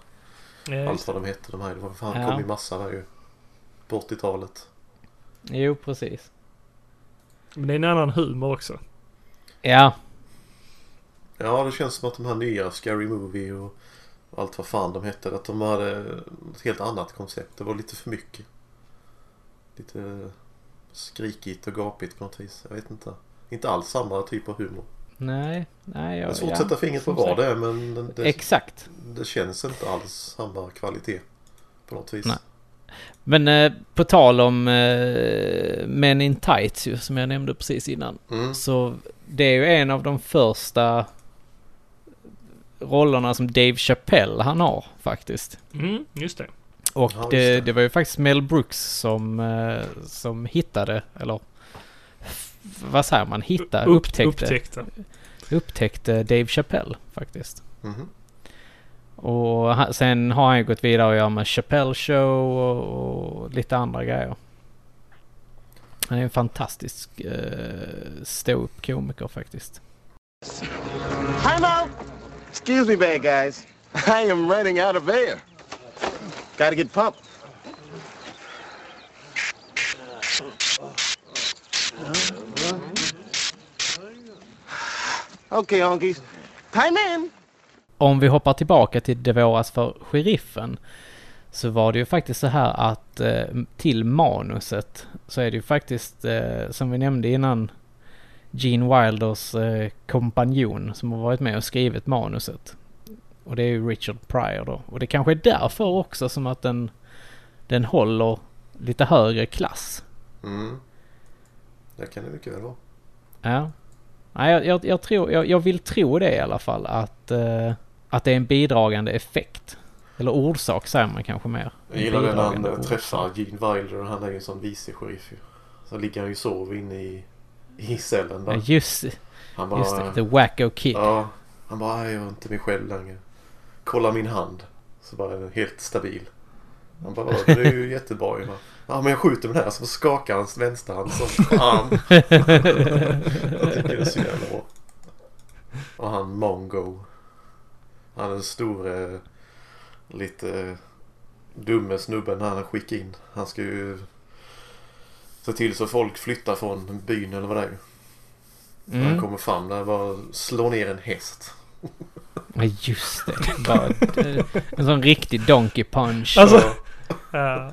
Ja, allt vad de hette. De här. Det var fan Ja. kom ju massa där ju. På 80-talet. Jo, precis. Men det är en annan humor också. Ja, Ja, det känns som att de här nya Scary Movie och allt vad fan de hette. Att de hade ett helt annat koncept. Det var lite för mycket. Lite skrikigt och gapigt på något vis. Jag vet inte. Inte alls samma typ av humor. nej, nej. Det är Jag, svårt att sätta fingret på vad det är men det, det, Exakt. det känns inte alls samma kvalitet. På något vis. Nej. Men eh, på tal om eh, Men in Tights ju, som jag nämnde precis innan. Mm. Så det är ju en av de första rollerna som Dave Chappelle han har faktiskt. Mm, just det. Och Ja, just det, det. det var ju faktiskt Mel Brooks som, eh, som hittade, eller vad säger man, hitta, Upp- upptäckte, Upptäckte. upptäckte Dave Chappelle faktiskt. Mhm. Och han, sen har han ju gått vidare och gör med Chappelle Show och, och lite andra grejer. Han är en fantastisk eh, ståuppkomiker faktiskt. Time out! Excuse me, bad guys. [laughs] I am running out of air. Gotta get pumped. Okay, honkies. Time in! Om vi hoppar tillbaka till Det våras för sheriffen så var det ju faktiskt så här att eh, till manuset så är det ju faktiskt eh, som vi nämnde innan Gene Wilders eh, kompanjon som har varit med och skrivit manuset. Och det är ju Richard Pryor då. Och det kanske är därför också som att den, den håller lite högre klass. Mm. Det kan det mycket väl vara. Ja. Nej, jag, jag, jag, tror, jag, jag vill tro det i alla fall att, eh, att det är en bidragande effekt. Eller orsak säger man kanske mer. Jag gillar det när han orsak. träffar Gene Wilder. Han är ju en sån vice sheriff ju. Så ligger han ju och sover inne i, i cellen Ja, där. just, Han bara... just det, The Wacko Kid. Ja. Han bara, "Nej, jag är inte mig själv längre. Kolla min hand. Så bara helt stabil. Han bara, det är ju jättebra ju. va." Ja men jag skjuter med den här så skakar hans vänsterhand som fan. [laughs] jag tycker det är så jävla bra. Och han Mongo. Han är den store, lite dumme snubben han skickar in. Han ska ju se till så folk flyttar från byn eller vad det är. När han Mm. kommer fram där bara slår ner en häst. Ja, just det. Bara, en sån riktig donkey punch. Alltså, ja.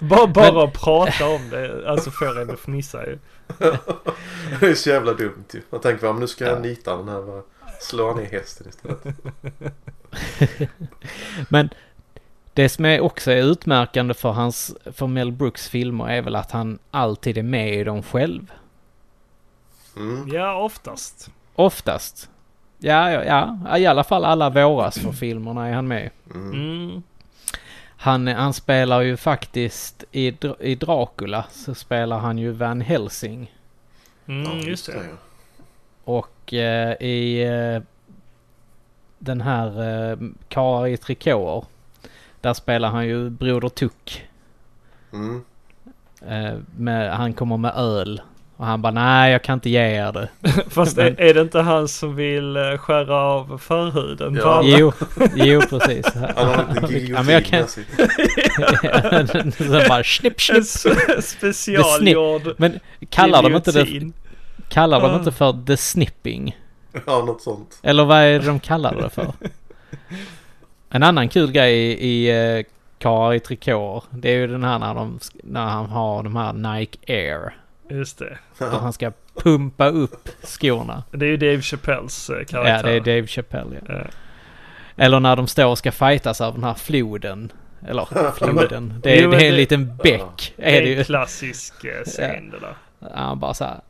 Bara, bara att prata om det, alltså får en att fnissa ju. [laughs] Det är så jävla dumt ju. Man tänker bara, nu ska jag Ja. nita den här. Bara slå ner hästen istället. [laughs] Men det som är också är utmärkande för hans, för Mel Brooks filmer är väl att han alltid är med i dem själv. Mm. Ja, oftast. Oftast. Ja, ja, ja, i alla fall alla våras för filmerna är han med. Mm. Mm. Han, han spelar ju faktiskt i, i Dracula så spelar han ju Van Helsing. Mm, just det. Och eh, i eh, den här eh, Karlar i trikåer. Där spelar han ju Broder Tuck. Mm. Eh, med, han kommer med öl. Och han bara nej jag kan inte ge er det. [laughs] Fast Men- är, det inte han som vill eh, skära av förhuden på Ja. alla? Jo, [laughs] jo precis. Han har Ja, giljotin men jag kan-. Sen [laughs] bara snipp snipp. specialgjord Men kallar de inte det, kallar de inte för the snipping? Ja, något sånt. Eller vad är det de kallar det för? En annan kul grej i, i uh, Karlar i trikåer. Det är ju den här när, de, när han har de här Nike Air. Just det. Att han ska pumpa upp skorna. Det är ju Dave Chappelles eh, karaktär. Ja, det är Dave Chappelle. Ja. Ja. Eller när de står och ska fightas över den här floden. Eller [laughs] floden. Det är, Jo, det är en det- liten bäck. Det Är det är en klassisk eh, [laughs] scen det där. Han bara så här.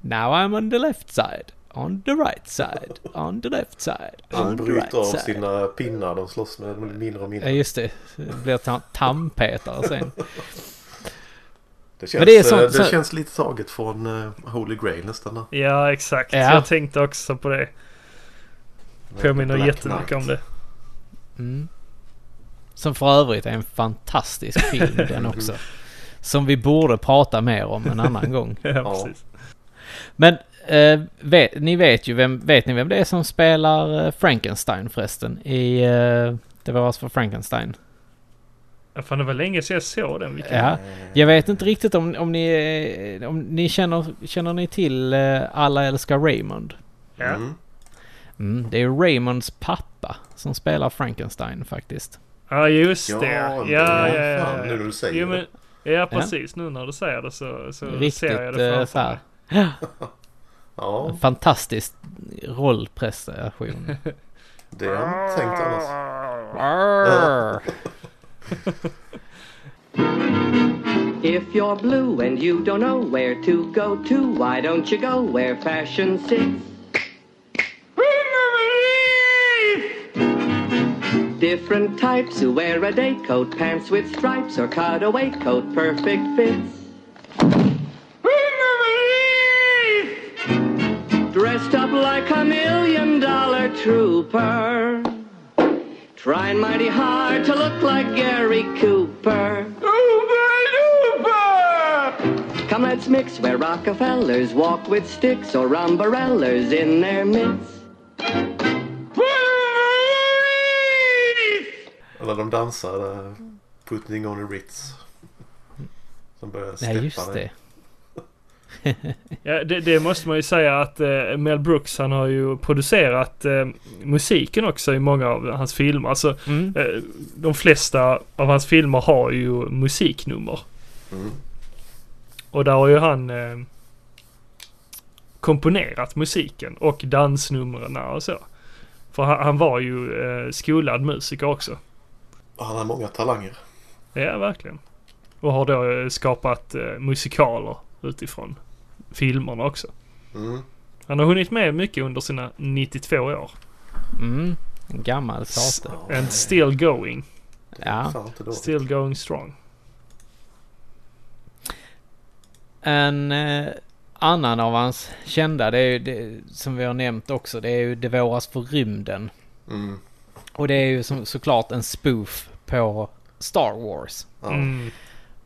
Now I'm on the left side. On the right side. On the left side. De On the bryter right av side. sina pinnar. De slåss med mindre och Ja mindre. just det. Det blir tandpetare sen. Det känns, Men det sånt- det så- känns lite taget från uh, Holy Grail nästan. Ja, exakt. Ja. Jag tänkte också på det. Påminner Black jättemycket Knight. om det. Mm. Som för övrigt är en fantastisk film [laughs] den också. Som vi borde prata mer om en annan gång. [laughs] Ja, Ja. precis. Men eh, vet, ni vet ju vem, vet ni vem det är som spelar eh, Frankenstein förresten? I eh, Det var för Frankenstein. Ja, fan, det var länge sedan jag såg den. Vilken... Ja. Jag vet inte riktigt om, om ni, eh, om ni känner, känner ni till eh, Alla älskar Raymond? Ja. Mm. Mm, det är Raymonds pappa som spelar Frankenstein faktiskt. Ja, just Ja, det. Ja, ja, ja. fan, nu när du säger jo, men, det. Ja, precis. Nu när du säger det så, så Riktigt ser jag det eh, framför här. mig. [laughs] Ja, En fantastisk rollprestation. [laughs] det har jag inte tänkt annars. [laughs] If you're blue and you don't know where to go to, why don't you go where fashion sits? Different types who wear a day coat, pants with stripes, or cutaway coat, perfect fits. Dressed up like a million dollar trooper. Trying mighty hard to look like Gary Cooper. Come, let's mix where Rockefellers walk with sticks or umbrellas in their midst. Eller de dansar där, Putting on a Ritz. Som börjar Ja, steppa just det. Ja, det, det måste man ju säga att eh, Mel Brooks han har ju producerat eh, musiken också i många av hans filmer. Alltså Mm. eh, de flesta av hans filmer har ju musiknummer. Mm. Och där har ju han eh, komponerat musiken och dansnumren och så. För han, han var ju eh, skolad musiker också. Och Han har många talanger. Ja, verkligen. Och har då eh, skapat eh, musikaler utifrån filmerna också. Mm. Han har hunnit med mycket under sina 92 år. Mm. En gammal sate. And still going. Ja. Still going strong. En eh, annan av hans kända, det är ju det, som vi har nämnt också, det är ju Det våras för rymden. Mm. Och det är ju som, såklart en spoof på Star Wars. Mm.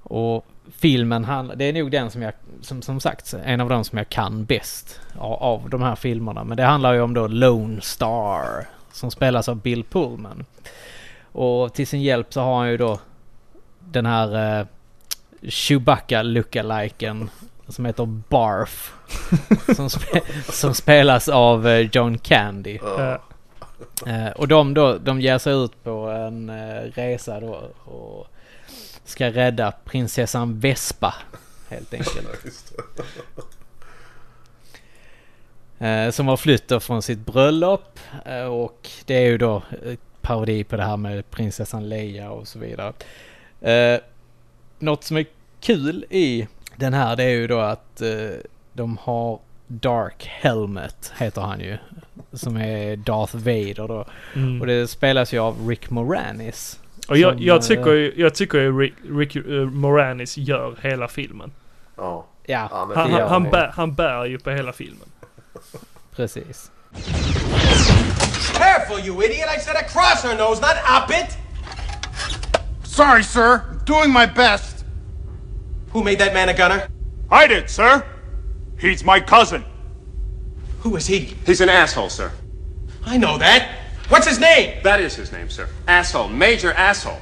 Och filmen, han, det är nog den som jag, som, som sagt, en av de som jag kan bäst av, av de här filmerna. Men det handlar ju om då Lone Star som spelas av Bill Pullman. Och till sin hjälp så har han ju då den här eh, Chewbacca lookaliken som heter Barf. [laughs] som, spe, som spelas av eh, John Candy. Eh, och de då, de ger sig ut på en eh, resa då och ska rädda prinsessan Vespa helt enkelt. Eh, som har flytt då från sitt bröllop eh, och det är ju då parodi på det här med prinsessan Leia och så vidare. Eh, något som är kul i den här det är ju då att de har Dark Helmet heter han ju. Som är Darth Vader då. Mm. Och det spelas ju av Rick Moranis. Och jag, som, jag eh, tycker ju, jag tycker ju Rick, Rick eh, Moranis gör hela filmen. Ja. Ja, Han Han, han, bär, han bär ju på hela filmen. precis. Careful, you idiot! I said across her nose, not up it! Sorry, sir. Doing my best. Who made that man a gunner? I did, sir. He's my cousin. Who is he? He's an asshole, sir. I know that. What's his name? That is his name, sir. Asshole. Major asshole.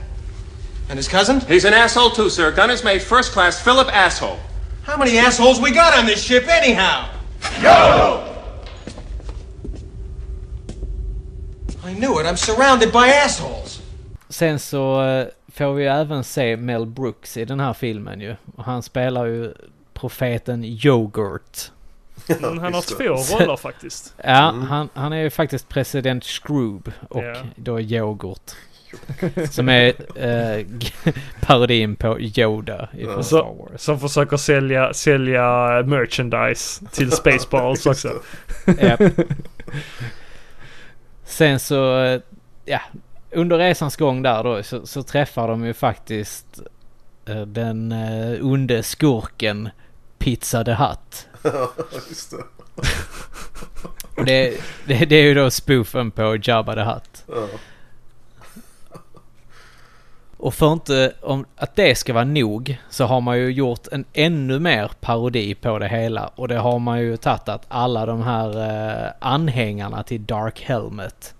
And his cousin? He's an asshole too, sir. Gunner's mate, first class, Philip Asshole. How many assholes we got on this ship, anyhow? Yo! I knew it. I'm surrounded by assholes. Sen så eh, får vi ju även se Mel Brooks i den här filmen ju. Och han spelar ju profeten Yoghurt. Mm, han har två [laughs] roller faktiskt. Ja, Mm. han, han är ju faktiskt president Scroob och Ja. då Yoghurt. Som är eh, [laughs] parodin på Yoda i Ja. Star Wars. som försöker sälja, sälja merchandise till [laughs] Spaceballs också. Ja. Sen så, eh, ja, under resans gång där då så, så träffar de ju faktiskt eh, den uh, onde skurken Pizza the Hut. Just det. Och det, det, det är ju då spoofen på Jabba the Hutt. Ja. Och för inte om att det ska vara nog så har man ju gjort en ännu mer parodi på det hela. Och det har man ju tagit att alla de här eh, anhängarna till Dark Helmet.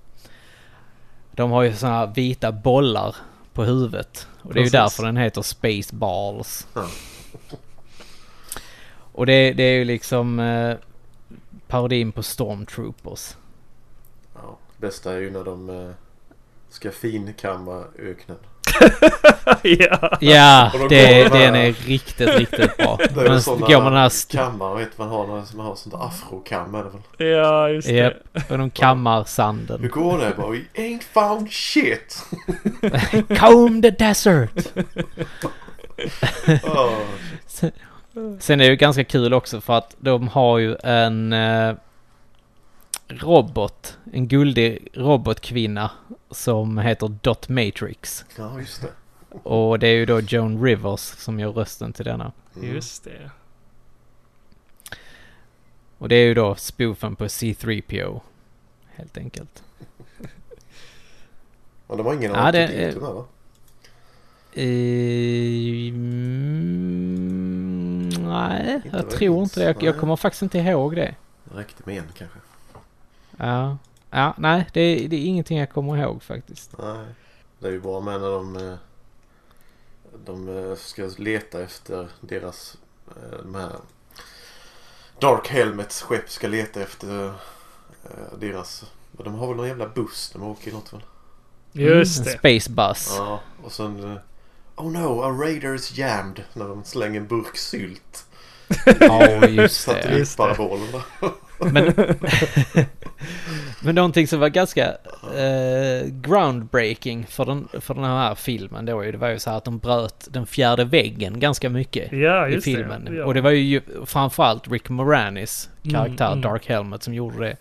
De har ju här vita bollar på huvudet. Och det är ju Precis. därför den heter Space Balls. Ja. Och det, det är ju liksom eh, parodin på Stormtroopers. Ja, det bästa är ju när de eh, ska finkamma öknen. [laughs] ja. Då det, de den här- är riktigt, riktigt bra. [laughs] Det är Man sådana går man här st- kammar vet man har man har sånt afrokam är det väl? ja, just det. Japp, och de kammar Hur sanden. går det? Bara, We ain't found shit! [laughs] Comb the desert! Oh, Sen är det ju ganska kul också för att de har ju en eh, robot, en guldig robotkvinna som heter Dot Matrix. ja, just det. Och det är ju då Joan Rivers som gör rösten till denna. Mm. Just det. Och det är ju då spoofen på C3PO. Helt enkelt. [laughs] Men de har ingen Ja, det R2D2 är- med va? Eh, mm, nej, Inte jag tror jag inte det. Jag, jag kommer faktiskt inte ihåg det. Det räckte med en kanske. Ja, ja nej, det, är- det är ingenting jag kommer ihåg faktiskt. Nej. Det är ju bra med när de, eh, de eh, ska leta efter deras eh, de här Dark Helmets skepp ska leta efter deras de har väl någon jävla buss de åker i något väl? Just Mm, det. Space Bus. Ja, och sen Oh no, a raider is jammed när de slänger en burk sylt. [laughs] Ja, just det. Satellitparabolen där. [laughs] Men, [laughs] men någonting som var ganska eh, groundbreaking för den, för den här filmen då, ju, det var ju så här att de bröt den fjärde väggen ganska mycket Ja, i filmen. det. Ja. Och det var ju framförallt Rick Moranis karaktär, Mm, mm. Dark Helmet, som gjorde det.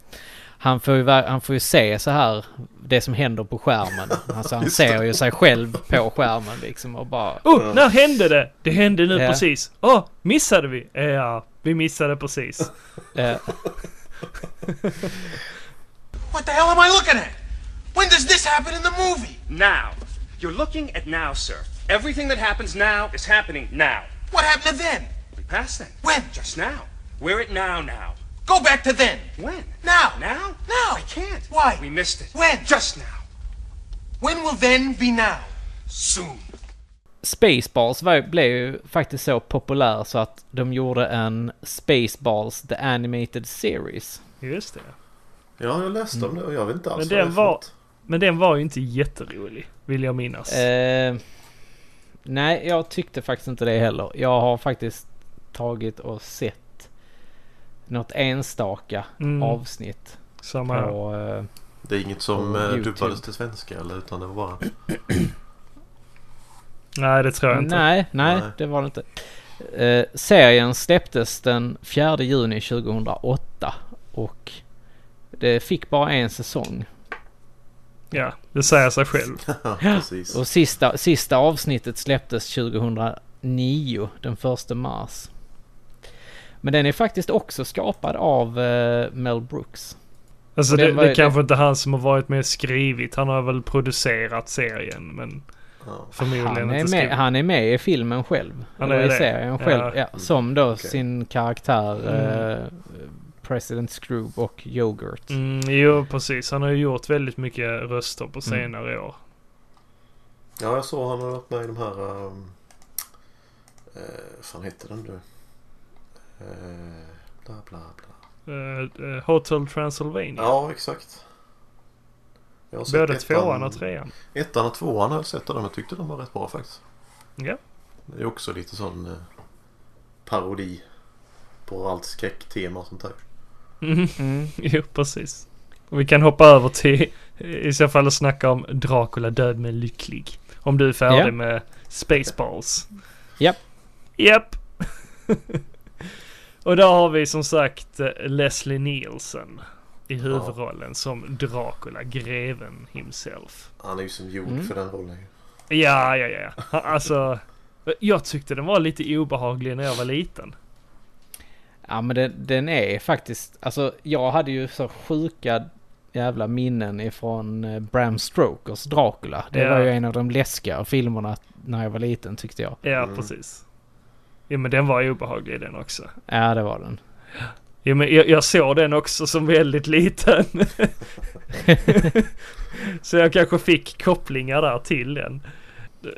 Han får, ju, han får ju se så här det som händer på skärmen. Alltså han [laughs] ser ju sig själv på skärmen liksom och bara... Oh, när hände det? Det hände nu Ja. precis. Åh, oh, missade vi? Ja, vi missade precis. eh, [laughs] What the hell am I looking at? When does this happen in the movie? Now, You're looking at now, sir. Everything that happens now is happening now. What happened to then? We passed then. When? Just now. We're at now now. Go back to then. When? Now. Now? Now. I can't. Why? We missed it. When? Just now. When will then be now? Soon. Spaceballs var, blev ju faktiskt så populär så att de gjorde en Spaceballs The Animated Series. Just det. Ja, jag läste om det och jag vet inte alls Men den var, något. men den var ju inte jätterolig, vill jag minnas. Eh, nej, jag tyckte faktiskt inte det heller. Jag har faktiskt tagit och sett något enstaka Mm. avsnitt Samma på... Eh, Det är inget som eh, dubbades till svenska eller utan det var bara... [clears throat] Nej, det tror jag inte. nej, nej, Nej. det var det inte. Eh, serien släpptes den 4 juni 2008 och det fick bara en säsong. Ja, det säger sig själv. [laughs] Precis. Och sista, sista avsnittet släpptes 2009, den 1 mars. Men den är faktiskt också skapad av eh, Mel Brooks. Alltså det, var- det är kanske inte han som har varit med och skrivit. Han har väl producerat serien men Ja. förmodligen Han är, inte med, skrivit. han är med i filmen själv. Han är i det? serien Ja. själv. Ja, som då Okej. sin karaktär Mm. eh, President Scrooge och Yoghurt. Mm, jo, precis. Han har ju gjort väldigt mycket röster Mm. på senare år. Ja, jag såg han har varit med i de här... Um, eh, vad fan heter den nu? Eh, bla bla bla. Eh, Hotel Transylvania. Ja, exakt. Jag har sett Både ettan- tvåan och trean. Ettan och tvåan har jag sett dem. Jag tyckte de var rätt bra faktiskt. Ja. Det är också lite sån eh, parodi på allt skräcktema och sånt där. Mm. Mm. [laughs] Jo, precis. Och vi kan hoppa över till i så fall att snacka om Dracula död men lycklig. Om du är färdig Ja. med Spaceballs. Japp. Japp. [laughs] Och där har vi som sagt eh, Leslie Nielsen i huvudrollen som Dracula, greven himself. Han är ju som gjord Mm. för den rollen. Ja, ja, ja. Alltså, jag tyckte den var lite obehaglig när jag var liten. Ja men den, den är faktiskt, alltså jag hade ju så sjuka jävla minnen ifrån eh, Bram Stokers Dracula. Det Ja. var ju en av de läskiga filmerna när jag var liten tyckte jag. Ja, Mm. precis. Ja, men den var obehaglig den också. Ja det var den. Ja, men jag, jag såg den också som väldigt liten. [laughs] Så jag kanske fick kopplingar där till den.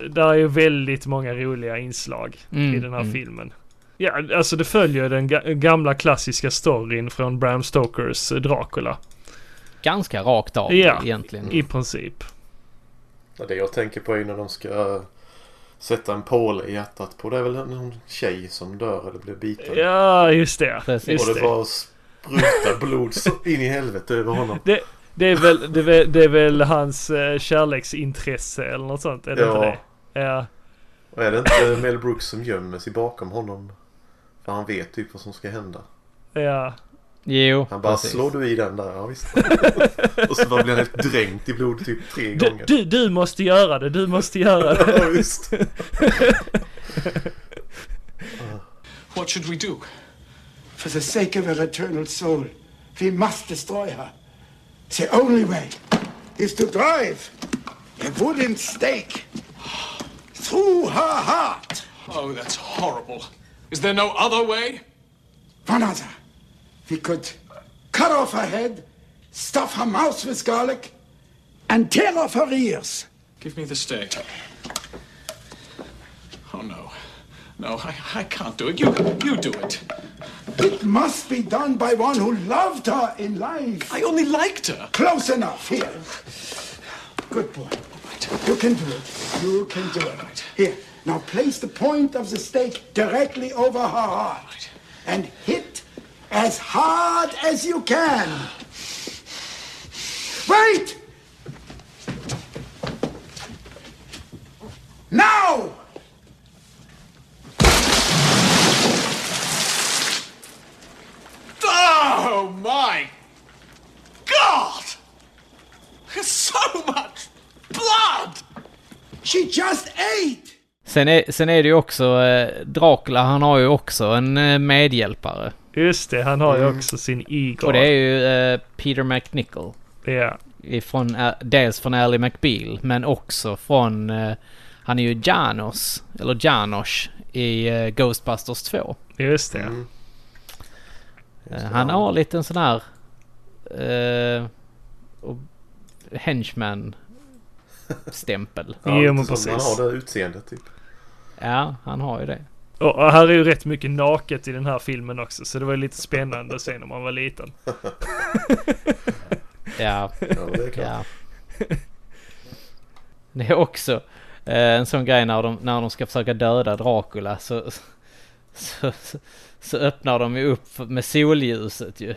Där är ju väldigt många roliga inslag i Mm, den här mm. filmen. Ja, alltså det följer den ga- gamla klassiska storyn från Bram Stokers eh, Dracula. Ganska rakt av Ja. egentligen. I princip. Ja, Det jag tänker på är när de ska sätta en påle i hjärtat på. Det är väl någon tjej som dör eller blir biten. Ja, just det. Precis. Just och det det. bara sprutar blod in i helvete över honom. Det, det, är väl, det, är väl, det är väl hans eh, kärleksintresse eller något sånt? Är det Ja. inte det? Ja. Och är det inte Mel Brooks som gömmer sig bakom honom? För han vet typ vad som ska hända. Ja. Jo, Han bara precis. slår du i den där? Ja visst. [laughs] och så bara blir han helt dränkt i blod typ tre Du, gånger. du, du måste göra det, du måste göra det. ja visst. [laughs] What should we do? For the sake of her eternal soul, we must destroy her. The only way is to drive a wooden stake through her heart. Oh, that's horrible. Is there no other way? One other. We could cut off her head, stuff her mouth with garlic, and tear off her ears. Give me the stake. Oh, no. No, I, I can't do it. You, you do it. It must be done by one who loved her in life. I only liked her. Close enough. Here. Good boy. You can do it. You can do it. Right. Here. Now place the point of the stake directly over her heart. And hit as hard as you can. Wait! Now! Oh, my God! There's so much blood! She just ate! Sen är, sen är det ju också, eh, Dracula han har ju också en eh, medhjälpare. Just det, han har ju också sin Igor. Och det är ju eh, Peter McNichol. Ja. Ifrån, eh, dels från Ally McBeal men också från... eh, Han är ju Janos, eller Janos i Ghostbusters 2. Just det. Mm. Han har lite en sån här... Uh, henchman-stämpel. [laughs] Ja, Jo, men precis. har det utseendet typ. Ja, han har ju det. Och här är ju rätt mycket naket i den här filmen också, så det var ju lite spännande att se när man var liten. [laughs] Ja, Ja, det är klart. ja. Det är också eh, en sån grej när de, när de ska försöka döda Dracula så, så, så, så öppnar de ju upp med solljuset ju.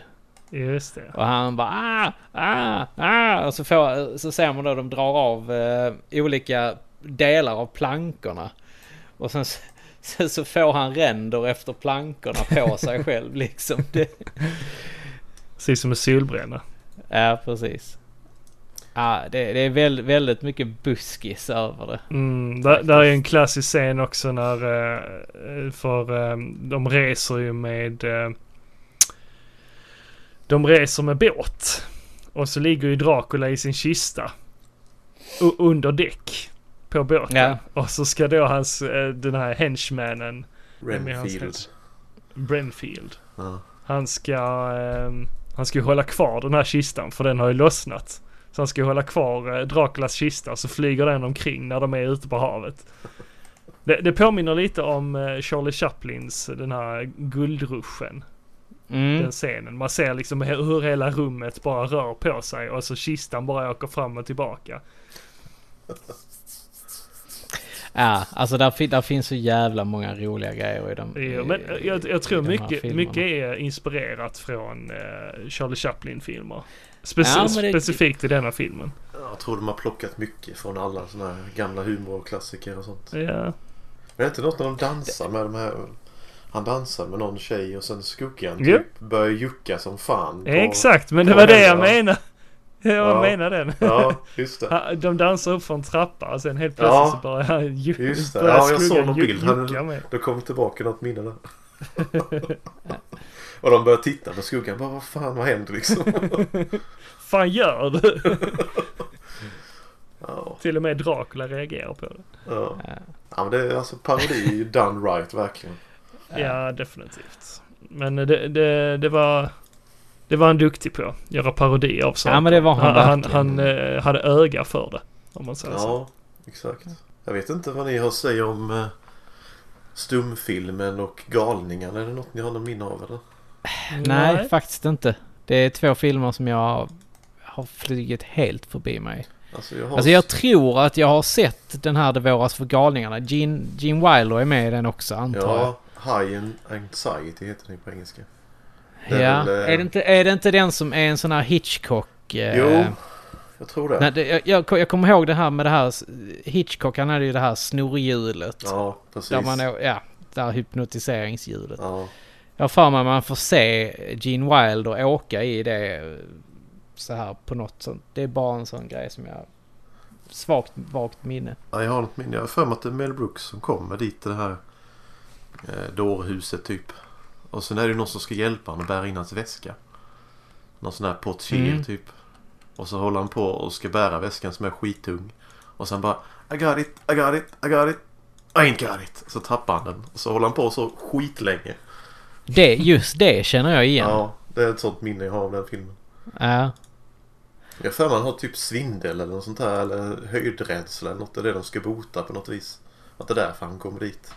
Just det. Och han bara ah, ah, ah. Och så, får, så ser man då de drar av eh, olika delar av plankorna. Och sen så, så, får han ränder efter plankorna på sig [laughs] själv liksom. Det, Precis som en solbränna. ja, precis. Ja, det, det är väl, väldigt mycket buskis över det. Mm, där, där är en klassisk scen också när, eh, för eh, de reser ju med, eh, de reser med båt. Och så ligger ju Dracula i sin kista. under däck. På båten. Ja. Och så ska då hans, eh, den här henchmanen. vem är hans Renfield. Brenfield. Ja. Han ska, ehm, han ska hålla kvar den här kistan för den har ju lossnat. Så han ska hålla kvar eh, Draculas kista så flyger den omkring när de är ute på havet. Det, det påminner lite om eh, Charlie Chaplins den här guldruschen. Mm. Den scenen. Man ser liksom hur hela rummet bara rör på sig och så kistan bara åker fram och tillbaka. Ja, alltså där, där finns så jävla många roliga grejer i dem. Ja, men jag, jag tror de mycket, mycket är inspirerat från eh, Charlie Chaplin-filmer. Speci- Ja, Specifikt i denna filmen. Jag tror de har plockat mycket från alla såna här gamla humorklassiker och sånt. Ja. Men är det inte något när de dansar med de här... Han dansar med någon tjej och sen skuggan Ja. typ börjar jucka som fan. på- Exakt, men det var det jag menade. Jag Ja. menar den. Ja, just [laughs] det. De dansar upp för en trappa och sen helt plötsligt Ja. så börjar han ju, Just det. Ja, jag såg någon bild. Han, då kom tillbaka något minne där. [laughs] och de börjar titta på skuggan. Bara, vad fan, vad händer liksom? [laughs] fan gör du? ja. Till och med Dracula reagerar på det. Ja. ja, men det är alltså parodi done right verkligen. Ja, definitivt. Men det, det, det var... Det var han duktig på. Göra parodi av saker. Ja, men det var han han, verkligen. han eh, hade öga för det. Om man säger så. Ja, exakt. Jag vet inte vad ni har att säga om eh, stumfilmen och galningarna. Är det något ni har någon minne av eller? Nej, faktiskt inte. Det är två filmer som jag har flugit helt förbi mig. Alltså jag har... Alltså jag tror att jag har sett den här Det våras för galningarna. Gene, Gene Wilder är med i den också antar jag. Ja, High Anxiety heter den på engelska. Ja, Det är väl, eh, är, det inte, är det inte den som är en sån här Hitchcock? eh, Jo, jag tror det. Nej, det jag, jag, jag kommer ihåg det här med det här Hitchcock, han hade ju det här snorhjulet. Ja, precis. Där man, ja, det här hypnotiseringshjulet. Ja. Jag har för mig att man får se Gene Wilder åka i det så här på något sånt. Det är bara en sån grej som jag... Svagt, vagt minne. Ja, jag har något minne. Jag har för mig att det är Mel Brooks som kommer dit till det här eh, dårhuset typ. Och sen är det någon som ska hjälpa honom att bära in hans väska. Någon sån här portier Mm. typ. Och så håller han på och ska bära väskan som är skitung. Och sen bara I got it, I got it, I got it. I ain't got it. Så tappar han den. Och så håller han på så skitlänge. Det, just det känner jag igen. Ja, det är ett sånt minne jag har av den filmen. Ja. Jag för han har typ svindel eller något sånt här. Eller höjdrädsla eller något. Det är det de ska bota på något vis. Att det är därför han kommer dit.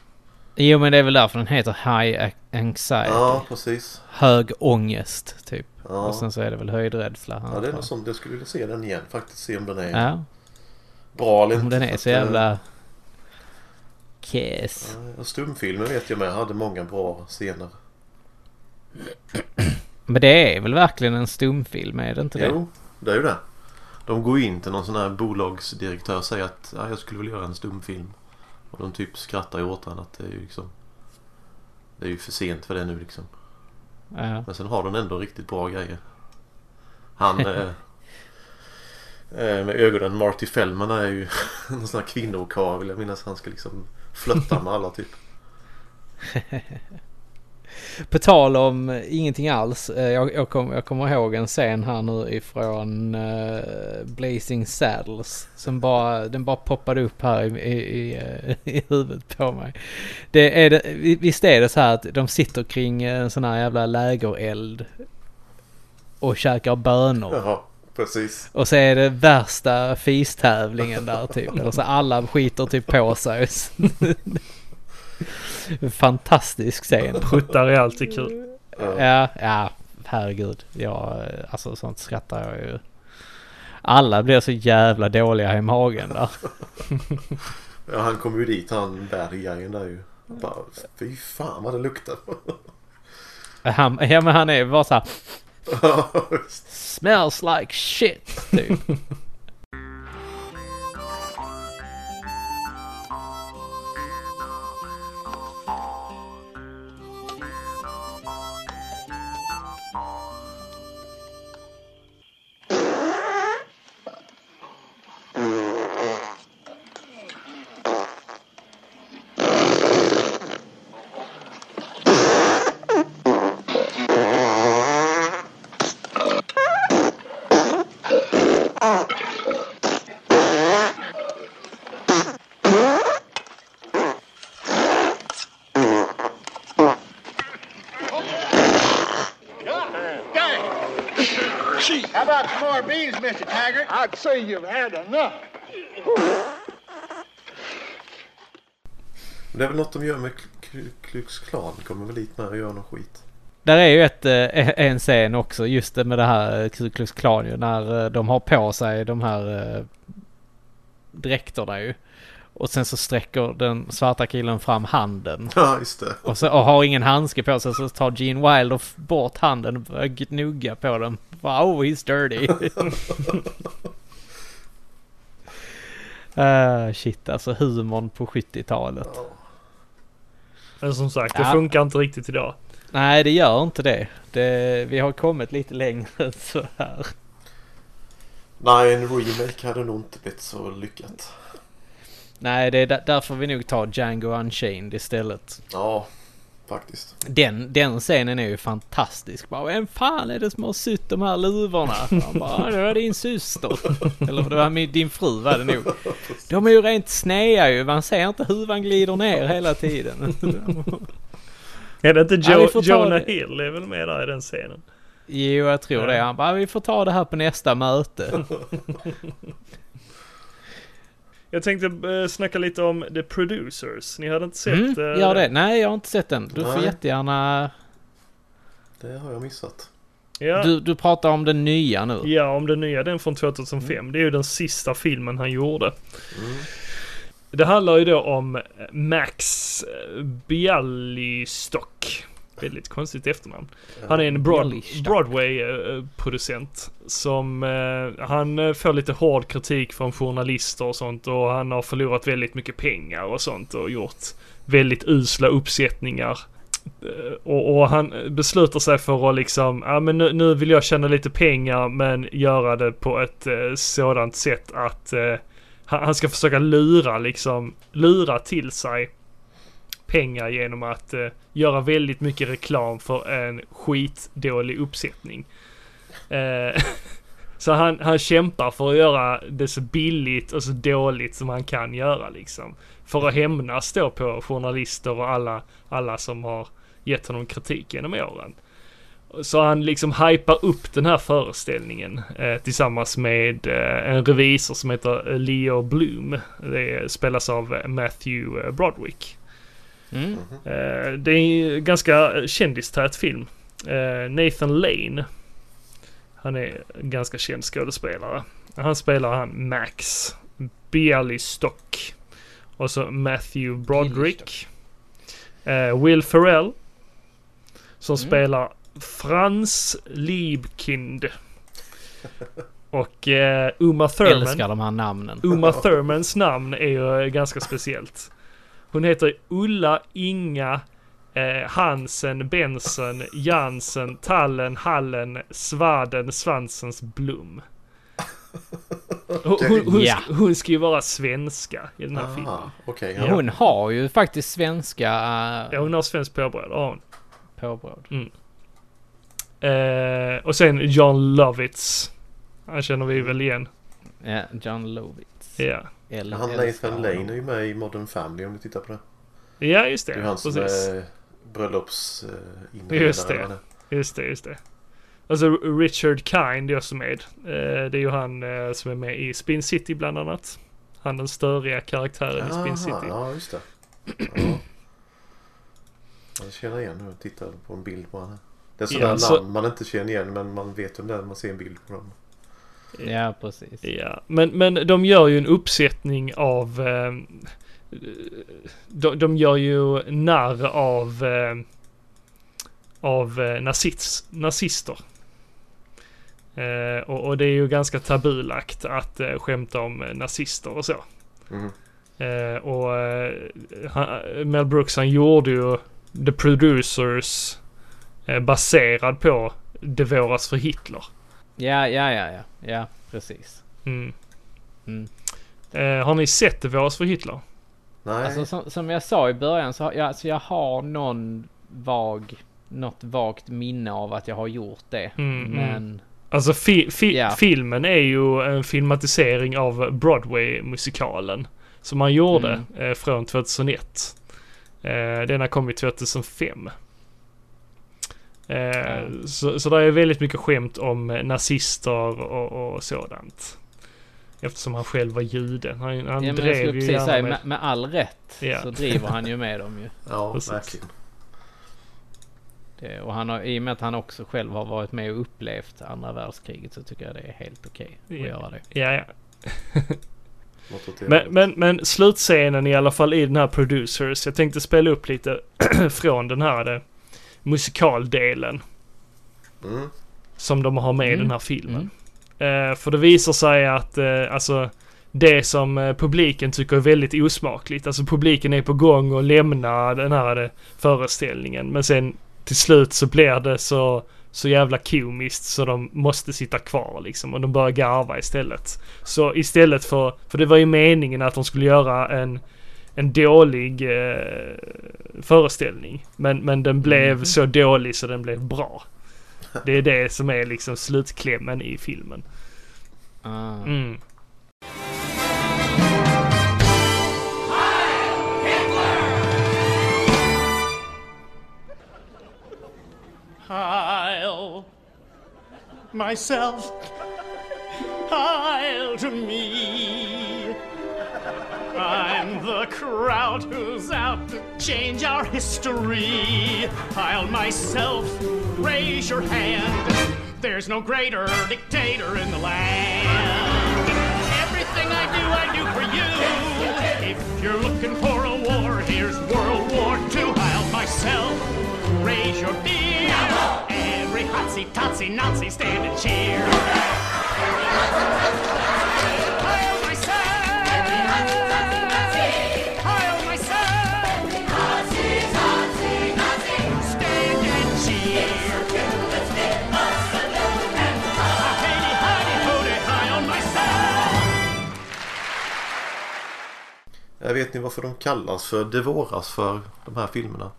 Jo men det är väl därför den heter High Anxiety. Ja, precis. Hög ångest typ. Ja. Och sen så är det väl höjdrädsla. Ja, det är något sånt. Jag skulle vilja se den igen faktiskt. Se om den är Ja. bra eller inte. Om den är så eh, jävla... Ja, och Stumfilmen vet jag med hade många bra scener. Men det är väl verkligen en stumfilm, är det inte det? Jo, det är ju det. De går in till någon sån här bolagsdirektör och säger att ja, jag skulle vilja göra en stumfilm. Och de typ skrattar ju åt honom att det är ju liksom... Det är ju för sent för det nu liksom. Ja. Men sen har den ändå riktigt bra grejer. Han... [laughs] eh, eh, med ögonen Marty Fellman är ju [laughs] en sån här kvinnokarl vill jag minnas. Han ska liksom flörta med alla typ. [laughs] På tal om eh, ingenting alls. eh, Jag, jag, kom, jag kommer ihåg en scen här nu ifrån eh, Blazing Saddles. Som bara, den bara poppade upp här i, i, i, [laughs] huvudet på mig. Det är det, visst är det så här att de sitter kring en sån här jävla lägereld. Och käkar bönor. Jaha, precis. Och så är det värsta fistävlingen där typ. [laughs] Eller så alla skiter typ på sig. [laughs] Fantastisk scen. Pruttar är alltid kul. Ja, ja, herregud. Ja, alltså sånt skrattar jag ju. Alla blir så jävla dåliga i magen där. [laughs] Ja, han kom ju dit han bergaren där ju. Bara, fy fan vad det luktar. Han, ja men han är bara så här. [laughs] Smells like shit. Typ. [laughs] I'd say you've had enough. Det är väl något de gör med Klu- Klux Klan. Kommer väl dit med och gör någon skit. Där är ju ett, eh, en scen också just det med det här eh, Klux Klan ju. När eh, de har på sig de här dräkterna ju. Och sen så sträcker den svarta killen fram handen. [laughs] Ja, just det. Och, så, och har ingen handske på sig så tar Gene Wilder bort handen och börjar gnugga på den. Wow, he's dirty. uh, [laughs] shit, alltså humorn på 70-talet. Men som sagt, det Ja. funkar inte riktigt idag. Nej, det gör inte det. det. Vi har kommit lite längre [laughs] än så här. Nej, en remake hade nog inte blivit så lyckat. Nej, det är där- därför vi nog tar Django Unchained istället. Ja, faktiskt. Den, den scenen är ju fantastisk. Bara, vem fan är det som har sytt de här luvorna? Han bara, det var din syster. Eller det var min, din fru var det nog. [laughs] De är ju rent snea ju. Man ser inte hur han glider ner hela tiden. [laughs] Är det inte Ja, jo- vi får ta Jonah det. Hill är väl med där i den scenen? Jo, jag tror det. Han bara, vi får ta det här på nästa möte. [laughs] Jag tänkte eh, snacka lite om The Producers. Ni hade inte sett? Mm, eh, gör det. Nej, jag har inte sett den. Du får Nej. jättegärna... Det har jag missat. Ja. Du, du pratar om den nya nu. Ja, om den nya, den från 2005. Det är ju den sista filmen han gjorde. Det handlar ju då om Max Bialystock. Väldigt konstigt efternamn. Han är en broad. Broadway-producent som eh, han eh, får lite hård kritik från journalister och sånt och han har förlorat väldigt mycket pengar och sånt och gjort väldigt usla uppsättningar. Eh, Och, och han beslutar sig för att liksom, ja men nu, nu vill jag tjäna lite pengar men göra det på ett eh, sådant sätt att eh, han, han ska försöka lura liksom, lura till sig pengar genom att eh, göra väldigt mycket reklam för en skitdålig uppsättning. Eh, [laughs] så han, han kämpar för att göra det så billigt och så dåligt som han kan göra liksom. För att hämnas då på journalister och alla, alla som har gett honom kritik genom åren. Så han liksom hypar upp den här föreställningen eh, tillsammans med eh, en revisor som heter eh, Leo Bloom. Det spelas av eh, Matthew Broadwick. Broderick. Mm. Eh, det är en ganska kändistät film. Eh, Nathan Lane. Han är en ganska känd skådespelare. Han spelar han Max Bialystock. Och så Matthew Broderick. Eh, Will Ferrell. Som Mm. spelar Frans Liebkind. [laughs] Och eh, Uma Thurman. Älskar de här namnen. Uma Thurmans namn är ju eh, ganska speciellt. Hon heter Ulla Inga eh, Hansen Benson Jansen Tallen Hallen Svaden Svansens Blom. Hon, hon, hon, Ja. hon ska ju vara svenska i den här filmen. Aha, okej. Ja. Hon har ju faktiskt svenska... Ja, hon har svensk påbrå, det har hon. påbråd. Mm. Eh, och sen John Lovitz. Han känner vi väl igen. Ja, John Lovitz. Ja. Eller, Han eller Nathan Lane är ju med i Modern Family om du tittar på det. Ja, just det. Det är han som Precis. är bröllops eh, Just det. Just det, just det. Alltså Richard Kind är också med. Eh, det är ju han eh, som är med i Spin City bland annat. Han den störiga karaktären i Spin Aha, City. Ja, just det. Ja. Jag känner igen nu. Tittar på en bild på honom. Det är sådana Ja, så- namn man inte känner igen men man vet om det är när man ser en bild på dem. Ja, precis. Ja, men, men de gör ju en uppsättning av... Eh, de, de gör ju narr av... Eh, av eh, nazist, nazister. Eh, och, och det är ju ganska tabulagt att eh, skämta om eh, nazister och så. Mhm. Eh, och eh, han, Mel Brooks han gjorde ju The Producers eh, baserad på Det våras för Hitler. Ja, ja, ja, ja. Ja, precis. Mm. Mm. Eh, har ni sett Det våras för Hitler? Nej. Alltså som, som jag sa i början så har jag, alltså, jag har någon vag, något vagt minne av att jag har gjort det. Mm, Men Alltså fi, fi, Ja. filmen är ju en filmatisering av Broadway-musikalen. Som man gjorde Mm. eh, från 2001. Eh, denna kom ju 2005. Eh, så, så det är väldigt mycket skämt om eh, nazister och, och sådant. Eftersom han själv var jude. Han, han ja, men jag drev skulle ju precis gärna säga, med... med, med all rätt Ja. så driver han ju med dem ju. [laughs] Ja, Precis. verkligen. Det, och han har, i och med att han också själv har varit med och upplevt andra världskriget så tycker jag det är helt okej att Ja. göra det. Ja, ja. [laughs] Det Men, men, men slutscenen i alla fall i den här Producers. Jag tänkte spela upp lite [clears throat] från den här eh, musikaldelen. Mm. Som de har med i Mm. den här filmen. Eh, för det visar sig att eh, alltså det som eh, publiken tycker är väldigt osmakligt. Alltså publiken är på gång att lämna den här eh, föreställningen. Men sen till slut så blir det så, så jävla komiskt så de måste sitta kvar liksom. Och de börjar garva istället. Så istället för, för det var ju meningen att de skulle göra en en dålig eh, föreställning. Men, men den blev Mhm. så dålig så den blev bra. Det är det som är liksom slutklämmen i filmen. Ah. Mm. Heil myself, heil to me. I'm the crowd who's out to change our history. I'll myself, raise your hand. There's no greater dictator in the land. Everything I do, I do for you. If you're looking for a war, here's World War II. I'll myself, raise your beer. Every hotsy totsy Nazi stand and cheer. Vet ni varför de kallas för Det våras för de här filmerna?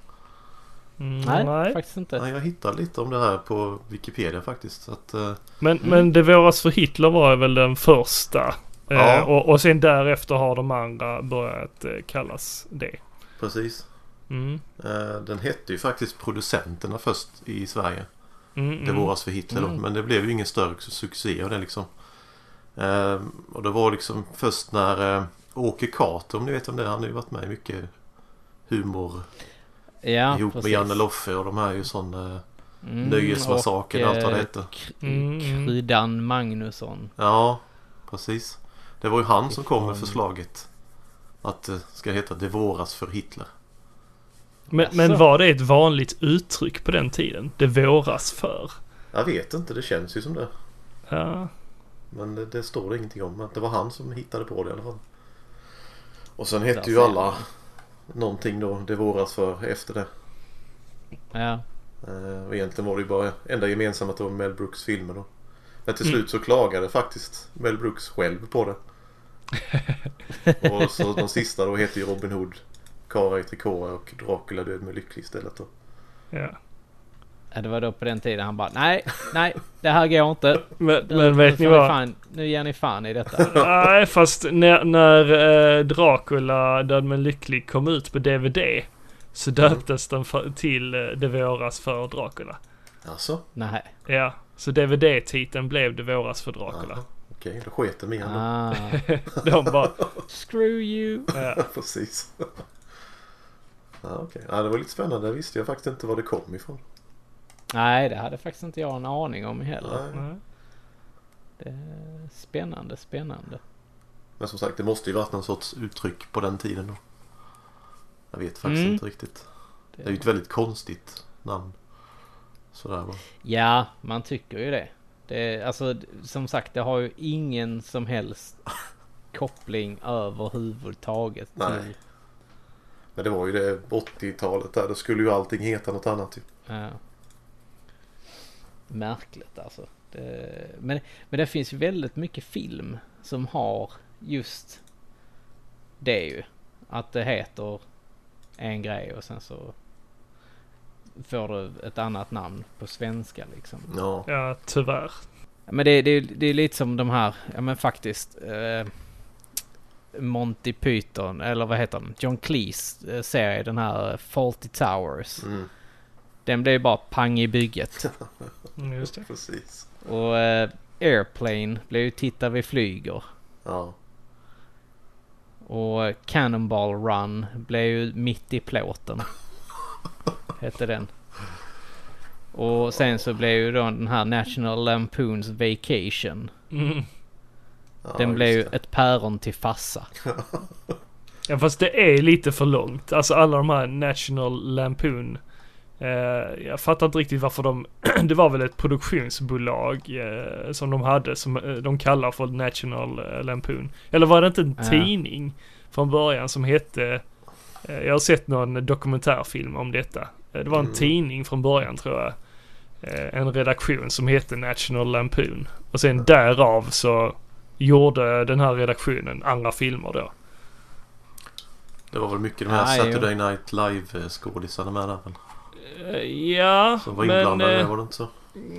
Mm, Nej, faktiskt inte. Ja, jag hittade lite om det här på Wikipedia faktiskt. Så att, eh, Men, men Det våras för Hitler var väl den första. Ja. Eh, och, och sen därefter har de andra börjat eh, kallas det. precis. Mm. Eh, Den hette ju faktiskt Producenterna först i Sverige. Mm, Det mm. våras för Hitler då. Mm. Men det blev ju ingen större succé av det liksom. Eh, Och det var liksom först när eh, Åke Carter, om ni vet om det han har ju varit med i mycket humor. Ja, ihop precis. med Janne Loffe och de här är ju sån eh, Mm, Nöjesmassakern och allt vad det eh, heter. Mm, mm. Kryddan Magnusson. Ja, precis. Det var ju han som kom med förslaget. Att det ska heta Det våras för Hitler. Men, men var det ett vanligt uttryck på den tiden? Det våras för? Jag vet inte, det känns ju som det. Ja. Men det, det står det ingenting om. Men det var han som hittade på det i alla fall. Och sen hette ju alla någonting då Det våras för efter det. Ja. Eh, Och egentligen var det ju bara enda gemensamma att det var Mel Brooks filmer då. Men till Mm. slut så klagade faktiskt Mel Brooks själv på det. [laughs] och så de sista då heter ju Robin Hood, Kara i trikåer och Dracula död med lycklig istället då. Ja. Ja, det var då på den tiden han bara nej, nej, det här går inte. [laughs] Men, Nu- men vet nu ni vad? Fan, nu ger ni fan i detta. [laughs] Nej, fast när, när eh, Dracula Död men lycklig kom ut på DVD så döptes den för, till eh, Det våras för Dracula. Alltså, Nej. Ja, så DVD-titeln blev Det våras för Dracula. okej, då sket de igen då. Ah, [laughs] De bara... screw you. Ja. Precis. ja, okej. Ja, det var lite spännande. Det visste jag faktiskt inte var det kom ifrån. Nej, det hade faktiskt inte jag en aning om heller. Nej. Det är spännande, spännande. Men som sagt, det måste ju varit någon sorts uttryck på den tiden då. Jag vet faktiskt Mm. inte riktigt. Det är ju ett väldigt konstigt namn. Sådär va. Ja, man tycker ju det. det alltså, som sagt, det har ju ingen som helst [laughs] koppling överhuvudtaget Nej. till... Men det var ju det 80-talet där. Då skulle ju allting heta något annat typ. Ja. Märkligt alltså. Det, men, men det finns ju väldigt mycket film som har just det ju. Att det heter en grej och sen så får du ett annat namn på svenska liksom. Ja. Ja, tyvärr. Men det, det, det är lite som de här, ja men faktiskt. Eh, Monty Python, eller vad heter den? John Cleese eh, serie, den här Fawlty Towers. Mm. Den blev bara pang i bygget. Mm, Just det. Precis. Och eh, Airplane blev ju Titta vi flyger. Ja. Och eh, Cannonball Run blev ju Mitt i plåten. [laughs] Hette den. Och sen så blev ju då den här National Lampoons Vacation. Mm. ja Den blev ju ett päron till fassa. Ja, fast det är lite för långt. Alltså alla de här National Lampoon. Eh, jag fattar inte riktigt varför de... [clears throat] det var väl ett produktionsbolag eh, som de hade som eh, de kallar för National Lampoon. Eller var det inte en Ja. tidning från början som hette... Eh, jag har sett någon dokumentärfilm om detta. Det var en Mm. tidning från början tror jag. Eh, en redaktion som hette National Lampoon. Och sen därav så gjorde den här redaktionen andra filmer då. Det var väl mycket de här jo. Saturday Night Live skådisarna med där väl. Eh, Ja, Som var men... inblandade, eh, var det inte så?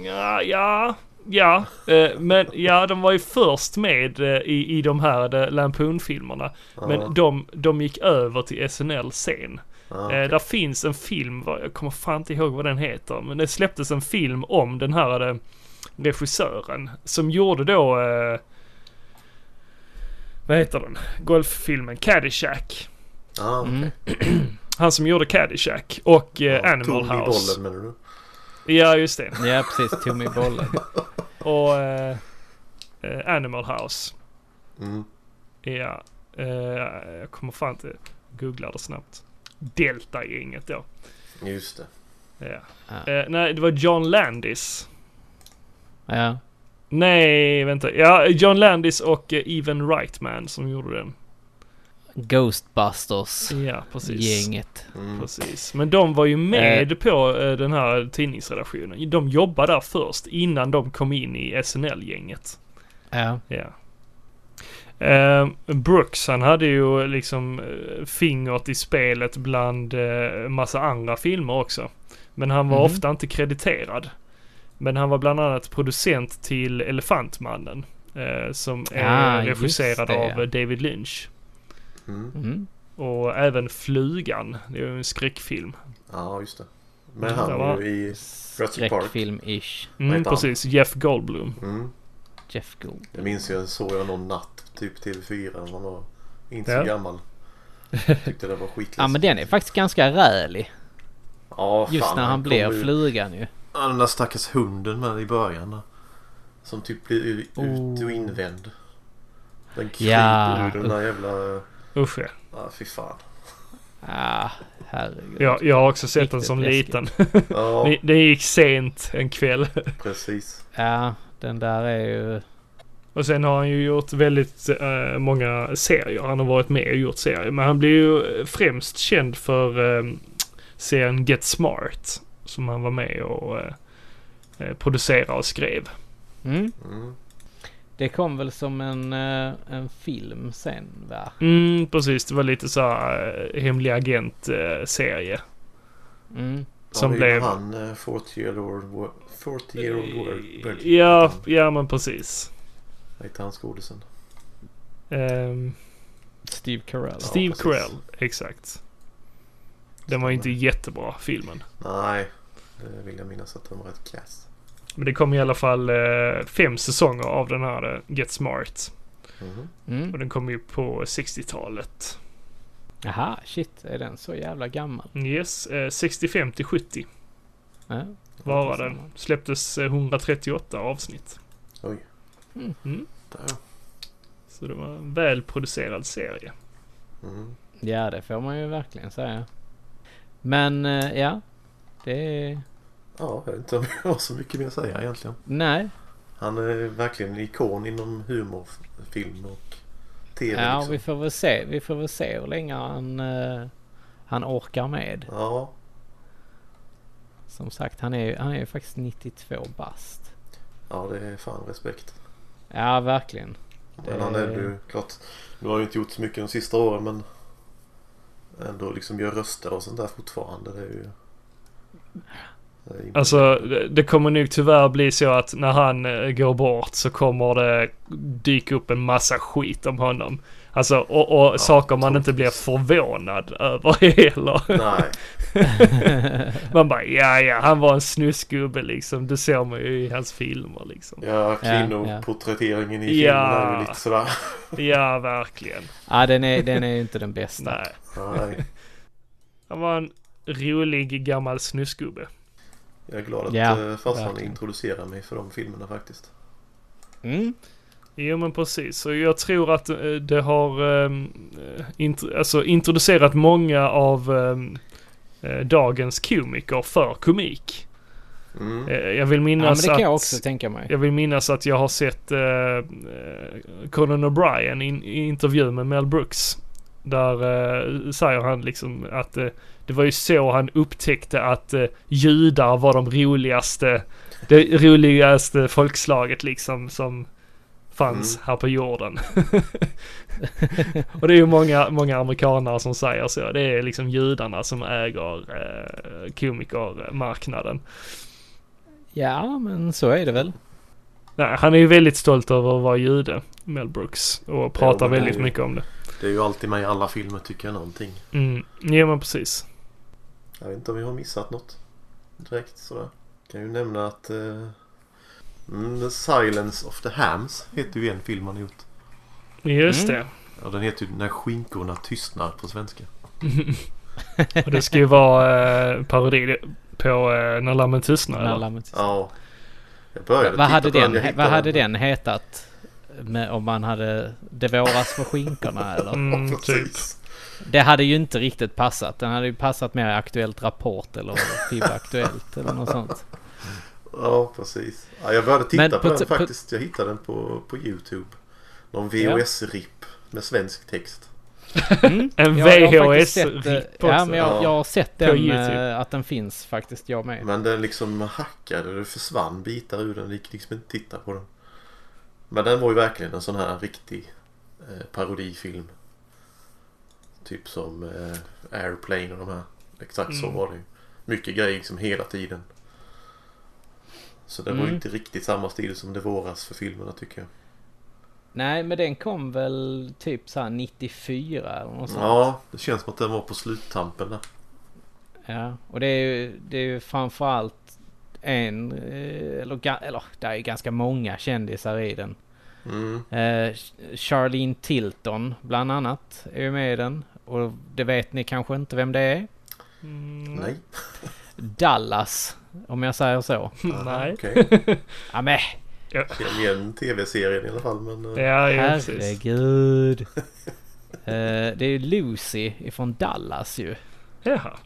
Ja, ja, ja. eh, Men ja, de var ju först med eh, i, i de här eh, Lampoon-filmerna. Ja. Men de, de gick över till SNL sen. Ja, Eh, okej. där finns en film, jag kommer fan inte ihåg vad den heter, men det släpptes en film om den här regissören som gjorde då, eh, vad heter den, golffilmen Caddyshack. Ja, okej. Mm. Han som gjorde Caddyshack och eh, Ja, Animal tog i House. bollen menar du? Ja, just det. Ja precis, Tommy Bollen. [laughs] Och eh, eh, Animal House. Mm. Ja, eh, jag kommer fan inte googla det snabbt. Delta-gänget då. Just det. Ja. Ja. Eh, nej, det var John Landis. Ja. Nej, vänta. Ja, John Landis och Even Reitman som gjorde den. Ghostbusters. Ja, precis. Gänget. Mm. Precis. Men de var ju med på eh, den här tidningsredaktionen. De jobbade där först innan de kom in i SNL-gänget. Ja. Ja. Eh, Brooks han hade ju liksom eh, fingret i spelet bland massa andra filmer också. Men han var Mhm. ofta inte krediterad. Men han var bland annat producent till Elefantmannen. Eh, som är Ah, regisserad av David Lynch. Mm. Mm. Och även Flugan. Det är ju en skräckfilm. Ja, just det. Men Ja, han det var- ju i Jurassic Park. Skräckfilm-ish. Mm, han? precis. Jeff Goldblum. Mm. Jeff Gold. Det minns jag såg jag någon natt typ TV4 när man var inte Ja. så gammal. [laughs] Tyckte det var skitläskigt. Ja men den är faktiskt ganska rälig. Ja, Just fan, när han blir ju- flugan ju. Ja, den där stackars hunden med i början. Som typ blir ut Oh. och invänd. Den kryper Ja, ur den där jävla... Usch ja. Ja, fy fan. Ah, herregud. Ja, jag har också sett den Riktigt som läskigt. liten. [laughs] Ja, Det- Det gick sent en kväll. [laughs] precis. Ja, den där är ju... Och sen har han ju gjort väldigt eh, många serier. Han har varit med och gjort serier. Men han blir ju främst känd för eh, serien Get Smart. Som han var med och eh, eh, producerade och skrev. Mm. Mm. Det kom väl som en, eh, en film sen va? Mm, precis. Det var lite så här eh, hemlig agent-serie. Mm. Som är blev... Han, uh, 40 year old, wo- 40 year old world. Ja, ja men precis. Vad heter han skådisen? Ehm, Steve Carell. Steve precis. Carell, exakt. Den var inte jättebra, filmen. Nej, det vill jag minnas att den var rätt kass. Men det kom i alla fall eh, fem säsonger av den här eh, Get Smart. Mhm. Mm. Och den kom ju på 60-talet. Jaha, shit. Är den så jävla gammal? Yes, eh, 65 till 70 Ja. var den. Släpptes eh, 138 avsnitt. Oj. Mm. Mm. Så det var en välproducerad serie. Mm. Ja, det får man ju verkligen säga. Men eh, ja, det är... Ja, jag vet inte om jag har så mycket mer att säga egentligen. Nej. Han är verkligen en ikon inom humorfilm och tv. Ja, liksom. vi får väl se. Vi får väl se hur länge han, eh, han orkar med. Ja, Som sagt, han är han är ju faktiskt 92 bast. ja, det är fan respekt. Ja, verkligen. Men han är ju klart. Nu har han ju inte gjort så mycket de sista åren men ändå liksom gör röster och sånt där fortfarande. Det är ju... Alltså det- kommer nog tyvärr bli så att när han eh, går bort så kommer det dyka upp en massa skit om honom. Alltså och, och saker man inte blir förvånad över [laughs] heller. Nej. [laughs] man bara ja ja han var en snusgubbe liksom. Det ser man ju i hans filmer liksom. Ja, kvinnoporträtteringen i filmen Ja. är ju lite sådär. [laughs] Ja verkligen. Ja, den är, den är inte den bästa. Nej. Nej. Han var en rolig gammal snusgubbe. Jag är glad att Ja, ja, farsan introducerar mig för de filmerna faktiskt. Mm. Jo men precis. Och jag tror att eh, det har um, int- alltså, introducerat många av ehm, eh, dagens komiker för komik. Mm. Eh, jag vill Ja, men minnas det kan att... jag också tänka mig. Jag vill minnas att jag har sett uh, Conan O'Brien i i intervju med Mel Brooks. Där eh, säger han liksom att eh, det var ju så han upptäckte att eh, judar var de roligaste, det roligaste folkslaget liksom som fanns här på jorden. [laughs] och det är ju många, många amerikanare som säger så. Det är liksom judarna som äger eh, komikermarknaden. Ja, men så är det väl. Nej, han är ju väldigt stolt över att vara jude, Mel Brooks. Och pratar är väldigt ju- mycket om det. Det är ju alltid med i alla filmer tycker jag någonting. Mm, ja men precis. Jag vet inte om vi har missat något direkt sådär. Kan ju nämna att uh, mm, The Silence of the Hams heter ju en film han har gjort. Just Mm. det. Ja, den heter ju När skinkorna tystnar på svenska. [laughs] Och det ska ju vara eh, parodi på eh, När lammen tystnar. När lammet tystnar. Ja. Jag började Vad hade, den, jag hittade vad hade den hetat? Med, om man hade Det våras på skinkorna eller? Mm, [laughs] typ. Det hade ju inte riktigt passat. Den hade ju passat mer Aktuellt Rapport eller FIB Aktuellt eller något sånt. Ja, precis. Ja, jag började titta Men på, på den faktiskt. Jag hittade den på, på YouTube. Någon Ja. VHS-ripp med svensk text. Mm. [laughs] En eh, VHS-ripp Ja, också. men jag, Ja. jag har sett den, eh, att den finns faktiskt, jag med. Men den liksom hackade. Det försvann bitar ur den. Det gick liksom inte titta på den. Men den var ju verkligen en sån här riktig eh, parodifilm. Typ som eh, Airplane och de här. Exakt så Mm. var det ju. Mycket grejer liksom hela tiden. Så det var ju Mm. inte riktigt samma stil som det våras för filmerna tycker jag. Nej, men den kom väl typ så här 94 eller något sånt. Ja, det känns som att den var på sluttampen där. Ja, och det är ju, det är ju framförallt en, eh, eller, eller det är ju ganska många kändisar i den. Mm. Eh, Charlene Tilton bland annat är ju med i den. Och det vet ni kanske inte vem det är. Mm, Nej. [laughs] Dallas, om jag säger så. [laughs] Nej. Okej. [laughs] Ja men Känner igen tv-serien i alla fall men... eh, Ja, ja precis. herregud. Eh, det är ju Lucy ifrån Dallas ju. Jaha.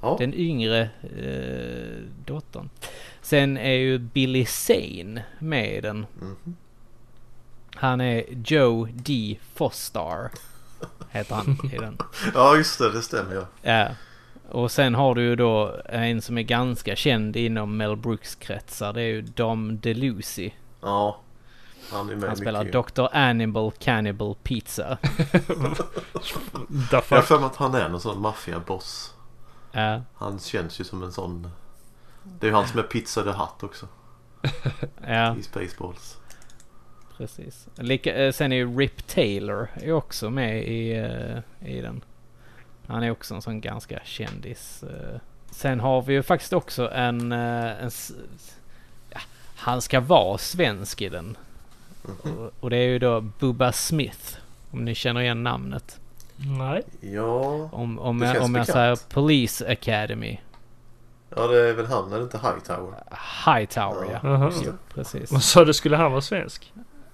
Ja. Den yngre eh, dottern. Sen är ju Billy Zane med i den. Mhm. Han är Joe D. Fostar. Heter han i den. Ja just det, det stämmer ja. Ja. Och sen har du ju då en som är ganska känd inom Mel Brooks-kretsar. Det är ju Dom DeLucy. Ja. Han är med Han spelar mycket. Dr. Animal Cannibal Pizza. Jag har för mig att han är någon sån maffiaboss. Ja. Han känns ju som en sån... Det är ju han som är Pizza the Hut också. Ja, I Spaceballs. Precis. Lika, eh, sen är ju Rip Taylor är också med i, eh, i den. Han är också en sån ganska kändis. eh. Sen har vi ju faktiskt också en... en ja, han ska vara svensk i den. Och, och det är ju då Bubba Smith. Om ni känner igen namnet. Nej. Ja, Om, om, Det jag, om jag säger Police Academy. ja det är väl han, är det inte Hightower? Hightower ja. Jaha. Jo, precis. Vad sa du, skulle han vara svensk?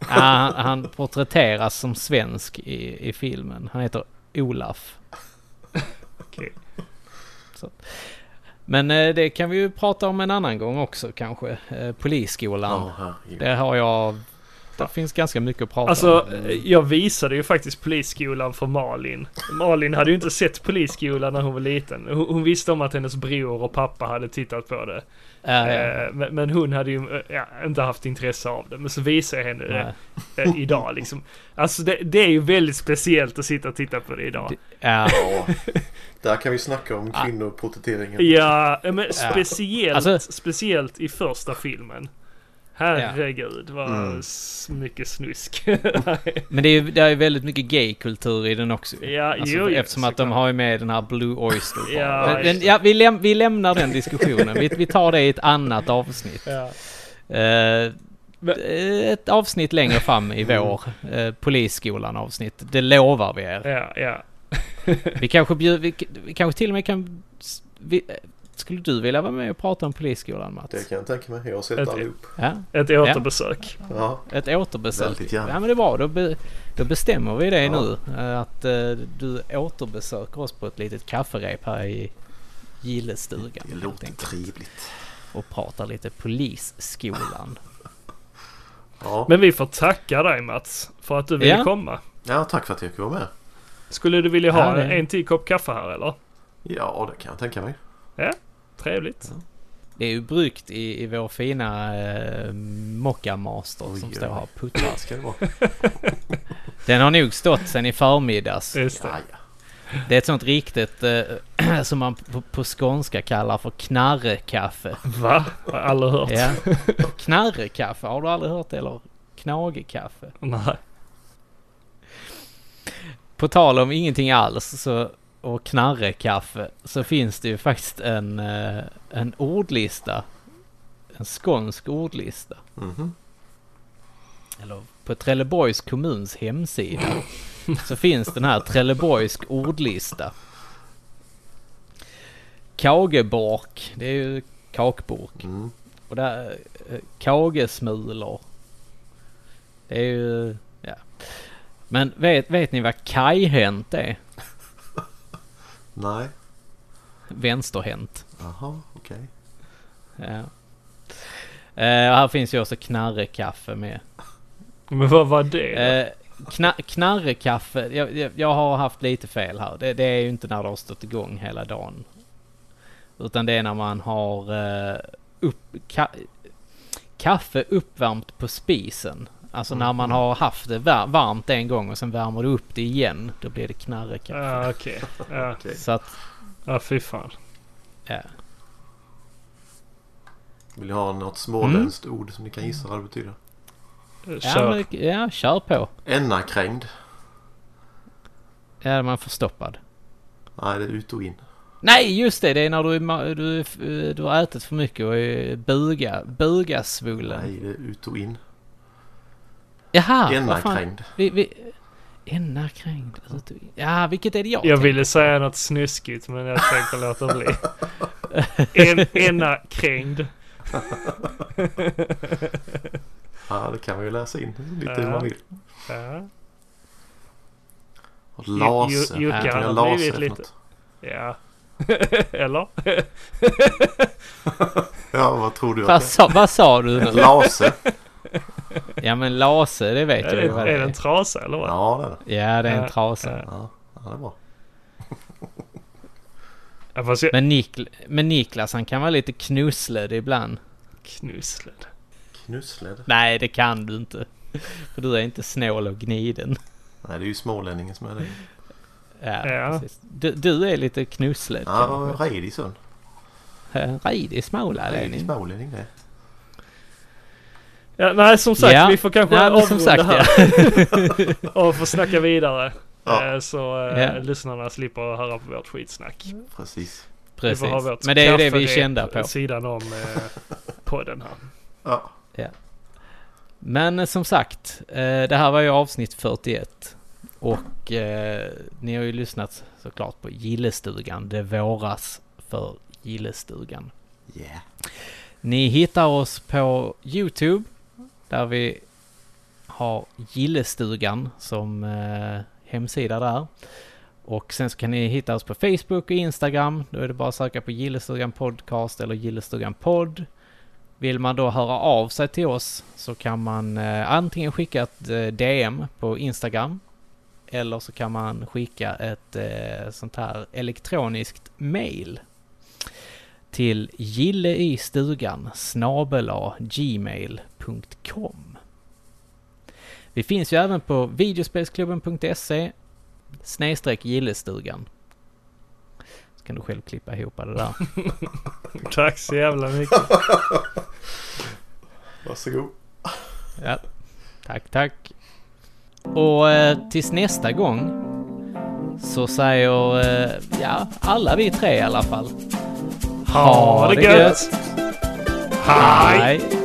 Ja, han, han porträtteras som svensk i, i filmen. Han heter Olaf. Okej. Så. Men eh, det kan vi ju prata om en annan gång också kanske. Eh, Polisskolan. Ja, herregud. Det har jag... Det finns ganska mycket att prata Alltså, om. eh, jag visade ju faktiskt polisskolan för Malin. Malin hade ju inte sett polisskolan när hon var liten. Hon, hon visste om att hennes bror och pappa hade tittat på det. Eh, Men, men hon hade ju eh, ja, inte haft intresse av det. Men så visade jag henne det idag liksom. Alltså det, det är ju väldigt speciellt att sitta och titta på det idag. Ja. Där kan vi snacka om kvinnoporträtteringen. Ja, men speciellt, Alltså- speciellt i första filmen. Herregud vad Mm. mycket snusk. [laughs] Men det är ju det är väldigt mycket gaykultur i den också. Ja, alltså, jo, eftersom att de har ju med den här Blue Oyster. Ja, men, men, ja, vi, läm vi lämnar den diskussionen. vi, vi tar det i ett annat avsnitt. ja. Eh, ett avsnitt längre fram i vår. Uh, Polisskolan avsnitt. Det lovar vi er. ja, ja. Vi kanske bjud, vi, vi kanske till och med kan... Vi, skulle du vilja vara med och prata om Polisskolan Mats? Det kan jag tänka mig. Jag har sett Ett- allihop. Ja, Ett återbesök. Ja, ett återbesök. Väldigt gärna. Ja men det är bra. Då, be, då bestämmer vi det Ja. nu. eh, Att eh, du återbesöker oss på ett litet kafferep här i Gillestugan. det låter enkelt. trevligt. Och pratar lite Polisskolan. [laughs] Ja. Men vi får tacka dig Mats för att du ville Ja. komma. ja, tack för att jag fick vara med. Skulle du vilja ha Ja, en till kopp kaffe här eller? Ja, det kan jag tänka mig. Trevligt. Det är ju bryggt i, i vår fina eh, Mocca Master Oj, som oj, står här och puttrar. Ska det vara. [laughs] Den har nog stått sen i förmiddags. Just det. Ja, ja. Det är ett sånt riktigt eh, [clears throat] som man på, på skånska kallar för knarrekaffe. Va? Har jag aldrig hört. Ja. Knarrekaffe, har du aldrig hört det? Eller knagekaffe? Nej. På tal om ingenting alls så, och knarrekaffe så finns det ju faktiskt en, eh, en ordlista. En skånsk ordlista. Mhm. Eller på Trelleborgs kommuns hemsida [laughs] så finns den här Trelleborgs ordlista. Kagebork, det är ju kakburk. Mm. Och där, eh, kagesmulor. Det är ju, ja. Men vet, vet ni vad kajhänt är? Nej. Vänsterhänt. Jaha, okej. Ja. Eh, här finns ju också knarrekaffe med. Men vad var det? Eh, kna, knarrekaffe, jag, jag, jag har haft lite fel här. Det, det är ju inte när det har stått igång hela dagen. Utan det är när man har eh, upp, ka, kaffe uppvärmt på spisen. Alltså när man har haft det var, varmt en gång och sen värmer du upp det igen. Då blir det knarrekaffe. Ja, okej. Ja. Okej. Så att, ja, fy fan. ja. Vill du ha något småländskt ord som ni kan gissa vad det betyder? Ja, Kör. men, det- ja, kör på. Ennakrängd. Ja, man är förstoppad. Nej, det är ut och in. Nej, just det. Det är när du, är du, är- du har ätit för mycket och är buga, bugasvullen. Nej, det är ut och in. Jaha, vad fan. Ennakrängd. Vi, vi, och in. Ja, vilket är det jag Jag tänker? ville säga något snuskigt men jag tänkte låta bli. [laughs] En, ena krängd. Ja, det kan man ju läsa in lite hur Ja. man vill. Ja. Och Lase. Ju- Jocke, lase blivit lite- något? Ja. [laughs] Eller? [laughs] Ja, vad tror du? Vad sa, vad sa du det är? nu? Lase. Ja, men lase, det vet Är jag ju det, vad är det en är. trasa eller vad? Ja, det är det. Ja, det är en trasa. ja. Ja, ja det är bra. Ja, jag... Men, Nikl men Niklas, han kan vara lite knussled ibland. Knussled. Knussled. Nej, det kan du inte. För du är inte snål och gniden. Nej, det är ju smålänningen som är det. Ja, Ja. precis. Du, du är lite knusslig. Ja, redig son. Redig smålänning. Redig smålänning det. Ja, nej, som sagt, Ja. vi får kanske Ja, avrunda sagt, här. [laughs] och få snacka vidare. Ja. Eh, Så eh, Ja. lyssnarna slipper höra på vårt skitsnack. Precis. Precis. Men det är ju det vi är kända på. sidan om eh, [laughs] podden här. Ja. Ja. Men eh, som sagt, eh, det här var ju avsnitt 41. Och eh, ni har ju lyssnat såklart på Gillestugan. Det våras för Gillestugan. Yeah. Ni hittar oss på Youtube där vi har Gillestugan som eh, hemsida där. Och sen så kan ni hitta oss på Facebook och Instagram. Då är det bara att söka på Gillestugan Podcast eller Gillestugan Podd. Vill man då höra av sig till oss så kan man eh, antingen skicka ett eh, DM på Instagram eller så kan man skicka ett eh, sånt här elektroniskt mail till gilleistugan gmail.com. Vi finns ju även på videospelsklubben.se snedstreck gillestugan. Så kan du själv klippa ihop det där. [laughs] Tack så jävla mycket. [laughs] Varsågod. Ja, tack, tack. Och eh, tills nästa gång så säger eh, ja, alla vi tre i alla fall. Ha det! Hej.